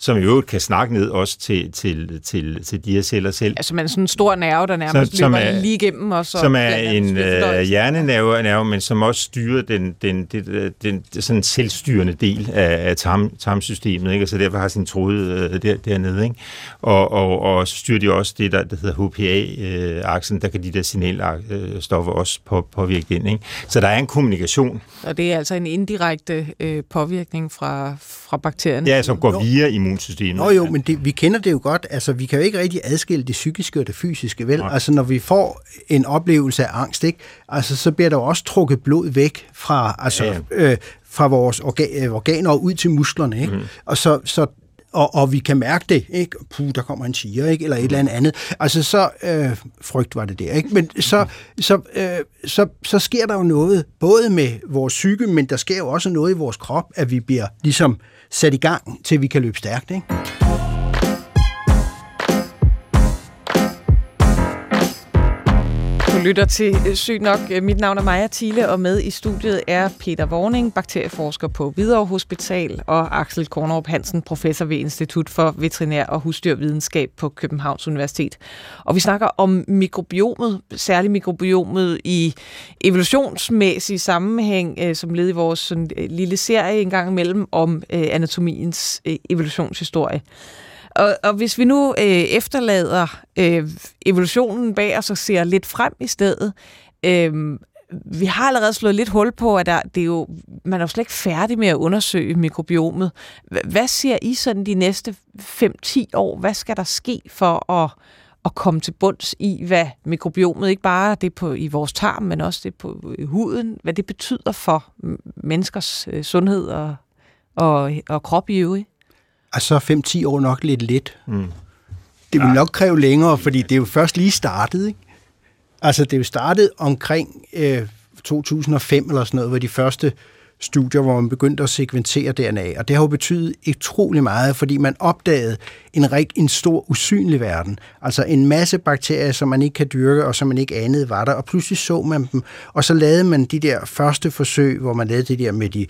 Som i øvrigt kan snakke ned også til, til, til, til de her celler selv. Altså man er sådan en stor nerve, der nærmest Som- som løber er- lige igennem. Og så som er en øh, hjernenerve, nerve, men som også styrer den, den, den, den, den sådan selvstyrende del af, af tarm, tarmsystemet, ikke? og så derfor har sin tråde øh, der, dernede. Ikke? Og, og, og så styrer de også det, der, der hedder HPA-aksen, der kan de der signalstoffer også på, påvirke den. Ikke? Så der er en kommunikation, Og det er altså en indirekte øh, påvirkning fra, fra bakterierne. ja, som går via immunsystemet. Nå jo, men det, vi kender det jo godt. Altså, vi kan jo ikke rigtig adskille det psykiske og det fysiske, vel? Nej. Altså, når vi får en oplevelse af angst, ikke? Altså, så bliver der jo også trukket blod væk fra, altså, Ja, Øh, fra vores orga- øh, organer og ud til musklerne, ikke? Mm. Og så, så og, og vi kan mærke det, ikke? Puh, der kommer en tiger, ikke? Eller et eller andet. Altså, så... Øh, frygt var det der, ikke? Men så, så, øh, så, så sker der jo noget, både med vores psyke, men der sker jo også noget i vores krop, at vi bliver ligesom sat i gang, til vi kan løbe stærkt. Ikke? Lytter til øh, Sygt nok. Øh, mit navn er Maja Thiele, og med i studiet er Peter Vorning, bakterieforsker på Hvidovre Hospital, og Axel Kornerup Hansen, professor ved Institut for Veterinær og Husdyrvidenskab på Københavns Universitet. Og vi snakker om mikrobiomet, særligt mikrobiomet i evolutionsmæssig sammenhæng, øh, som led i vores sådan, lille serie en gang imellem om anatomiens evolutionshistorie. Og, og hvis vi nu øh, efterlader øh, evolutionen bag os og ser lidt frem i stedet, øh, vi har allerede slået lidt hul på, at der, det er jo, man er jo slet ikke færdig med at undersøge mikrobiomet. Hvad ser I sådan de næste 5-10 år? Hvad skal der ske for at, at komme til bunds i, hvad mikrobiomet, ikke bare det på, i vores tarm, men også det på huden, hvad det betyder for menneskers øh, sundhed og, og, og krop i øvrigt? Altså 5-10 år nok lidt let. Mm. Det vil nok kræve længere, fordi det er jo først lige startet. Ikke? Altså det er jo startet omkring øh, 2005 eller sådan noget, hvor de første studier, hvor man begyndte at sekventere DNA. Og det har jo betydet utrolig meget, fordi man opdagede en, rig, en stor usynlig verden. Altså en masse bakterier, som man ikke kan dyrke, og som man ikke anede var der. Og pludselig så man dem, og så lavede man de der første forsøg, hvor man lavede det der med de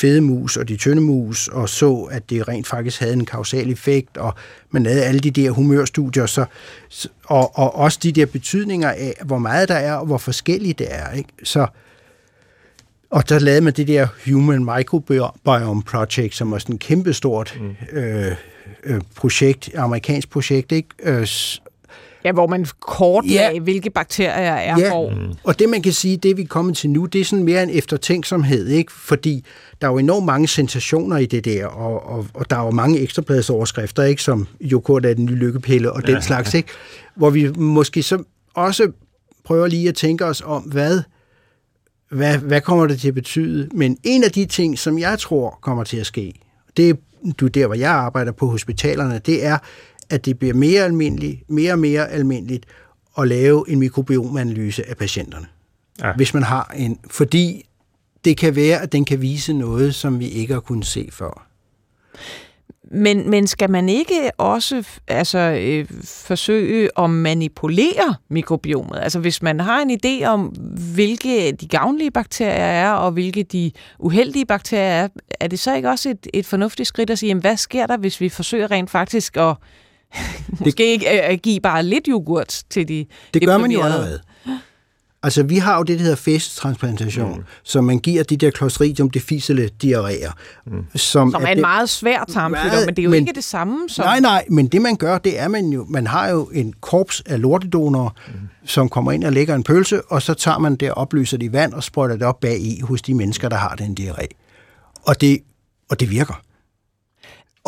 fede mus og de tynde mus, og så, at det rent faktisk havde en kausal effekt, og man lavede alle de der humørstudier, så, og, og også de der betydninger af, hvor meget der er, og hvor forskelligt det er. Ikke? Så, og der lavede man det der Human Microbiome Project, som var sådan et kæmpestort mm. øh, øh, projekt, amerikansk projekt, ikke? Øh, Ja, hvor man kortlagde, ja. hvilke bakterier er ja. hvor. Mm. Og det man kan sige, det vi er kommet til nu, det er sådan mere en eftertænksomhed, ikke? fordi der er jo enormt mange sensationer i det der, og, og, og der er jo mange ekstrabladsoverskrifter, ikke? som Jokurt er den nye lykkepille og ja. den slags, ikke? hvor vi måske så også prøver lige at tænke os om, hvad, hvad, hvad kommer det til at betyde? Men en af de ting, som jeg tror kommer til at ske, det er du der, hvor jeg arbejder på hospitalerne, det er, at det bliver mere almindeligt, mere og mere almindeligt at lave en mikrobiomanalyse af patienterne. Ja. Hvis man har en, fordi det kan være, at den kan vise noget, som vi ikke har kunnet se før. Men, men skal man ikke også altså, øh, forsøge at manipulere mikrobiomet? Altså hvis man har en idé om, hvilke de gavnlige bakterier er, og hvilke de uheldige bakterier er, er det så ikke også et, et fornuftigt skridt at sige, jamen, hvad sker der, hvis vi forsøger rent faktisk at Måske ikke at give bare lidt yoghurt til de Det gør man jo allerede. Altså, vi har jo det, der hedder festtransplantation, mm. som man giver de der Clostridium difficile diarréer. Mm. Som, som er, er en det, meget svær tarmsygdom, men det er jo men, ikke det samme som... Nej, nej, men det man gør, det er, man jo, man har jo en korps af lortedonorer, mm. som kommer ind og lægger en pølse, og så tager man det og oplyser det i vand og sprøjter det op bag i hos de mennesker, der har den diarré. Og det, og det virker.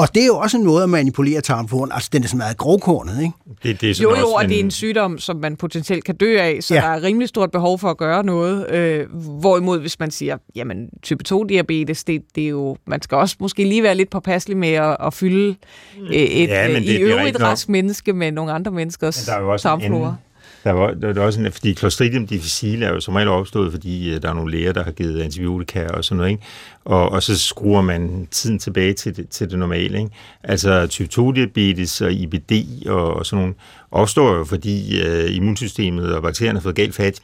Og det er jo også en måde at manipulere tarmfloren. Altså, den er sådan meget grovkornet, ikke? Det, det er jo, jo, og en... det er en sygdom, som man potentielt kan dø af, så ja. der er rimelig stort behov for at gøre noget. Øh, hvorimod, hvis man siger, jamen, type 2-diabetes, det, det er jo, man skal også måske lige være lidt påpasselig med at, at fylde øh, et ja, men det, i øvrigt rask menneske med nogle andre menneskers tarmflora. Der var, der var også en, fordi Clostridium difficile er jo som regel opstået, fordi øh, der er nogle læger, der har givet antibiotika og sådan noget, ikke? Og, og så skruer man tiden tilbage til det, til det normale. Ikke? Altså type 2-diabetes og IBD og, og sådan nogle opstår jo, fordi øh, immunsystemet og bakterierne har fået galt fat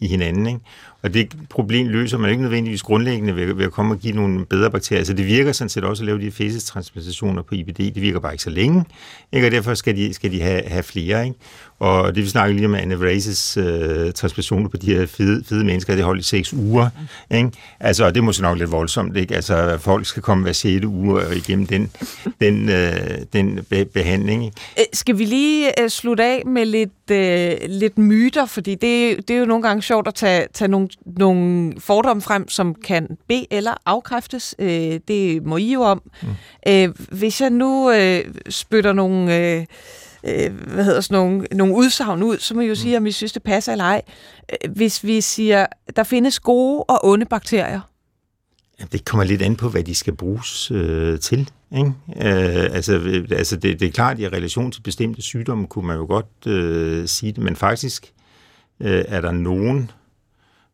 i hinanden. Ikke? Og det problem løser man ikke nødvendigvis grundlæggende ved, ved at komme og give nogle bedre bakterier. Så det virker sådan set også at lave de fæsestransplantationer på IBD. Det virker bare ikke så længe, ikke? og derfor skal de, skal de have, have flere. Ikke? Og det vi snakker lige om anavrasis øh, transplantationer på de her fede, fede mennesker, det holdt i seks uger. Ikke? Altså, og det er måske nok lidt voldsomt, ikke? Altså, folk skal komme hver 6. uge igennem den, den, øh, den be- behandling. Ikke? Øh, skal vi lige øh, slutte af med lidt, øh, lidt myter, fordi det, det er jo nogle gange sjovt at tage, tage nogle, nogle fordomme frem, som kan be- eller afkræftes. Øh, det må I jo om. Mm. Øh, hvis jeg nu øh, spytter nogle... Øh, øh, hvad hedder sådan nogle, nogle udsagn ud, så må I jo sige, om I synes, det passer eller ej. Øh, hvis vi siger, der findes gode og onde bakterier. Det kommer lidt an på, hvad de skal bruges øh, til. Ikke? Øh, altså, øh, altså det, det er klart, at i relation til bestemte sygdomme kunne man jo godt øh, sige det, men faktisk øh, er der nogen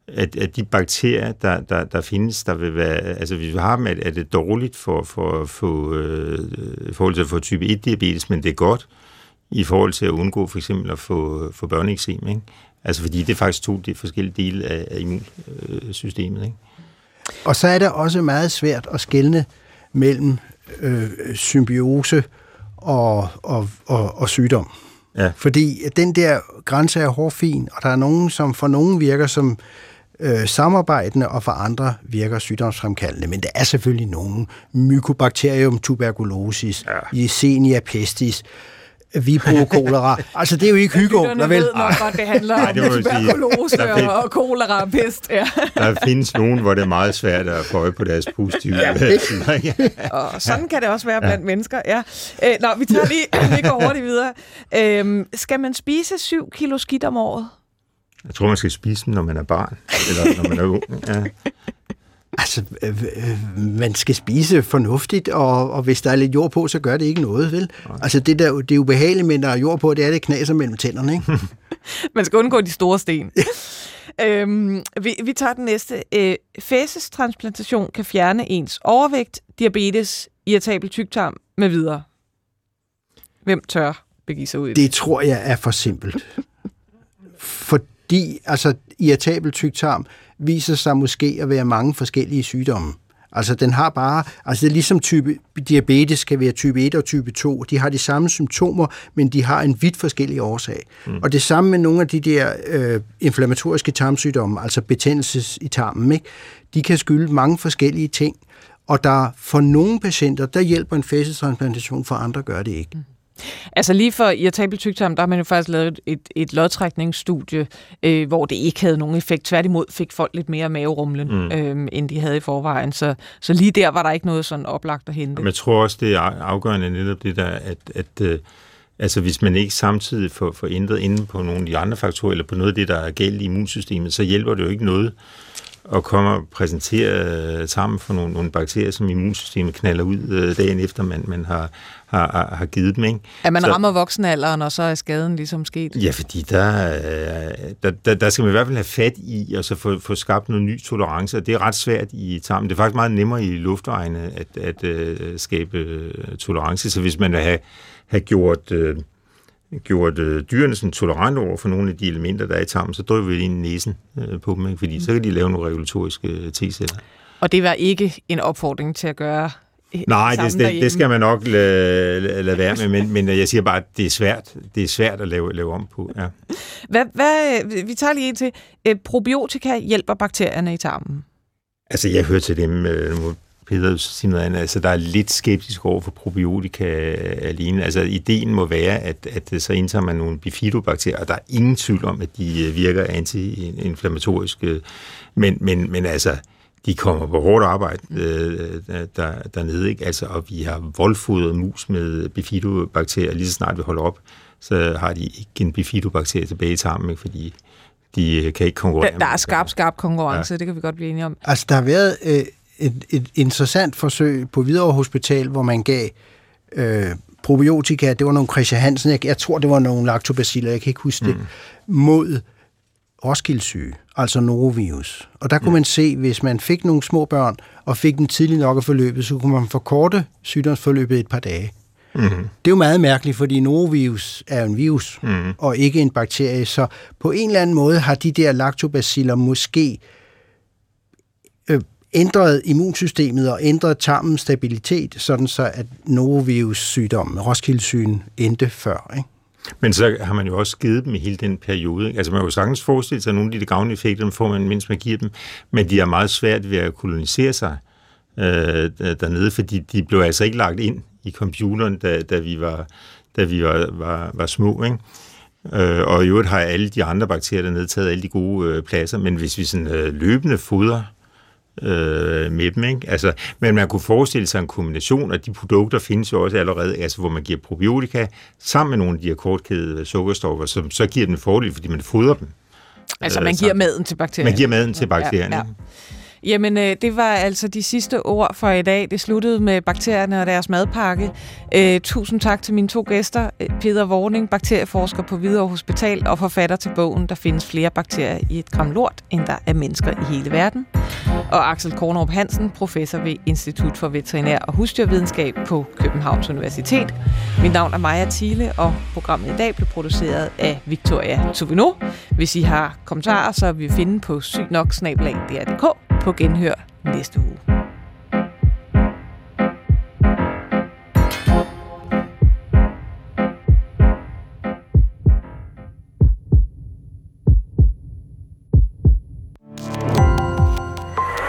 at, at de bakterier, der, der, der findes, der vil være, altså hvis vi har dem, er det dårligt for, for, for, øh, i forhold til at få type 1-diabetes, men det er godt i forhold til at undgå for eksempel at få, få børneeksem, ikke? Altså fordi det er faktisk to de forskellige dele af, af immunsystemet, ikke? Og så er det også meget svært at skelne mellem øh, symbiose og, og, og, og sygdom. Ja. Fordi den der grænse er hårfin, og der er nogen, som for nogen virker som øh, samarbejdende, og for andre virker sygdomsfremkaldende. Men der er selvfølgelig nogen. Mycobacterium tuberculosis, ja. Yersinia pestis, Vibro kolera. Altså, det er jo ikke hyggeunger, vel? ved nok godt, det handler om tuberkulose sige, og kolera og pest. Ja. Der findes nogen, hvor det er meget svært at få øje på deres positive. Ja, og sådan kan det også være blandt ja. mennesker. Ja. Øh, nå, vi tager lige, vi går hurtigt videre. Øhm, skal man spise 7 kilo skidt om året? Jeg tror, man skal spise dem, når man er barn, eller når man er ung. Ja. Altså, øh, øh, man skal spise fornuftigt, og, og hvis der er lidt jord på, så gør det ikke noget, vel? Nej. Altså, det, der, det er ubehageligt, men der er jord på, det er det knaser mellem tænderne, ikke? man skal undgå de store sten. øhm, vi, vi tager den næste. Øh, fæsestransplantation kan fjerne ens overvægt, diabetes, irritabel tyktarm med videre. Hvem tør begive sig ud i det? Det tror jeg er for simpelt. Fordi, altså, irritabel tyktarm, viser sig måske at være mange forskellige sygdomme. Altså den har bare, altså det er ligesom type diabetes kan være type 1 og type 2. De har de samme symptomer, men de har en vidt forskellig årsag. Mm. Og det samme med nogle af de der øh, inflammatoriske tarmsygdomme, altså betændelses i tarmen, ikke? de kan skylde mange forskellige ting. Og der for nogle patienter, der hjælper en fæsestransplantation, for andre gør det ikke. Mm. Altså lige for irritabel tyktarm, der har man jo faktisk lavet et, et lodtrækningsstudie, øh, hvor det ikke havde nogen effekt. Tværtimod fik folk lidt mere maverumlen, mm. øh, end de havde i forvejen. Så, så lige der var der ikke noget sådan oplagt at hente. Men jeg tror også, det er afgørende netop det der, at, at øh, altså hvis man ikke samtidig får, får ændret inde på nogle af de andre faktorer, eller på noget af det, der er galt i immunsystemet, så hjælper det jo ikke noget og kommer og præsentere sammen for nogle, nogle bakterier, som immunsystemet knaller ud øh, dagen efter, man, man har, har, har givet dem. Ikke? At man så, rammer voksenalderen, og så er skaden ligesom sket? Ja, fordi der, der, der, der skal man i hvert fald have fat i, og så få, få skabt noget ny tolerance, og det er ret svært i tarmen. Det er faktisk meget nemmere i luftvejene at, at, at skabe tolerance, så hvis man vil have, have gjort... Uh, gjort øh, dyrene sådan tolerante over for nogle af de elementer, der er i tarmen, så drøber vi ind i næsen øh, på dem, ikke? fordi så kan de lave nogle regulatoriske øh, T-celler. Og det var ikke en opfordring til at gøre Nej, det, det, det skal man nok lade, lade være med, men, men jeg siger bare, at det er svært, det er svært at lave, lave om på. Ja. Hvad, hvad, vi tager lige en til. Probiotika hjælper bakterierne i tarmen? Altså, jeg hører til dem, nu Peter sige noget andet, altså der er lidt skeptisk over for probiotika alene. Altså ideen må være, at, at så indtager man nogle bifidobakterier, og der er ingen tvivl om, at de virker antiinflammatoriske, men, men, men altså, de kommer på hårdt arbejde øh, der, dernede, ikke? Altså, og vi har voldfodret mus med bifidobakterier, lige så snart vi holder op, så har de ikke en bifidobakterie tilbage i tarmen, ikke? fordi de kan ikke konkurrere. Der, der er skarp, skarp konkurrence, ja. det kan vi godt blive enige om. Altså, der har været øh, et, et interessant forsøg på Hvidovre Hospital, hvor man gav øh, probiotika, det var nogle Christian Hansen, jeg, jeg tror, det var nogle lactobaciller, jeg kan ikke huske mm. det, mod Roskildesyge, altså norovirus. Og der kunne mm. man se, hvis man fik nogle små børn, og fik dem tidligt nok at forløbet, så kunne man forkorte sygdomsforløbet et par dage. Mm. Det er jo meget mærkeligt, fordi norovirus er en virus, mm. og ikke en bakterie. Så på en eller anden måde har de der lactobaciller måske øh, ændret immunsystemet og ændret tarmens stabilitet, sådan så at norovirus-sygdommen, roskildesygen, endte før. Ikke? Men så har man jo også givet dem i hele den periode. Ikke? Altså man kan jo sagtens forestille sig, at nogle af de gavnlige effekter, dem får man, mens man giver dem, men de er meget svært ved at kolonisere sig øh, dernede, fordi de blev altså ikke lagt ind i computeren, da, da vi var, da vi var, var, var små. Ikke? Øh, og i øvrigt har alle de andre bakterier dernede taget alle de gode øh, pladser, men hvis vi sådan øh, løbende fodrer øh, med dem. Ikke? Altså, men man kunne forestille sig en kombination af de produkter, findes jo også allerede, altså, hvor man giver probiotika sammen med nogle af de her kortkædede sukkerstoffer, som så giver dem fordel, fordi man fodrer dem. Altså man giver maden til bakterierne. Man giver maden til bakterierne. Ja, ja. Jamen, øh, det var altså de sidste ord for i dag. Det sluttede med bakterierne og deres madpakke. Øh, tusind tak til mine to gæster. Øh, Peter Vorning, bakterieforsker på Hvidovre Hospital og forfatter til bogen Der findes flere bakterier i et gram lort, end der er mennesker i hele verden. Og Axel Kornrup Hansen, professor ved Institut for Veterinær og Husdyrvidenskab på Københavns Universitet. Mit navn er Maja Thiele, og programmet i dag blev produceret af Victoria Tuvino. Hvis I har kommentarer, så vil vi finde på sygnoksnabelag.dr.dk på genhør næste uge.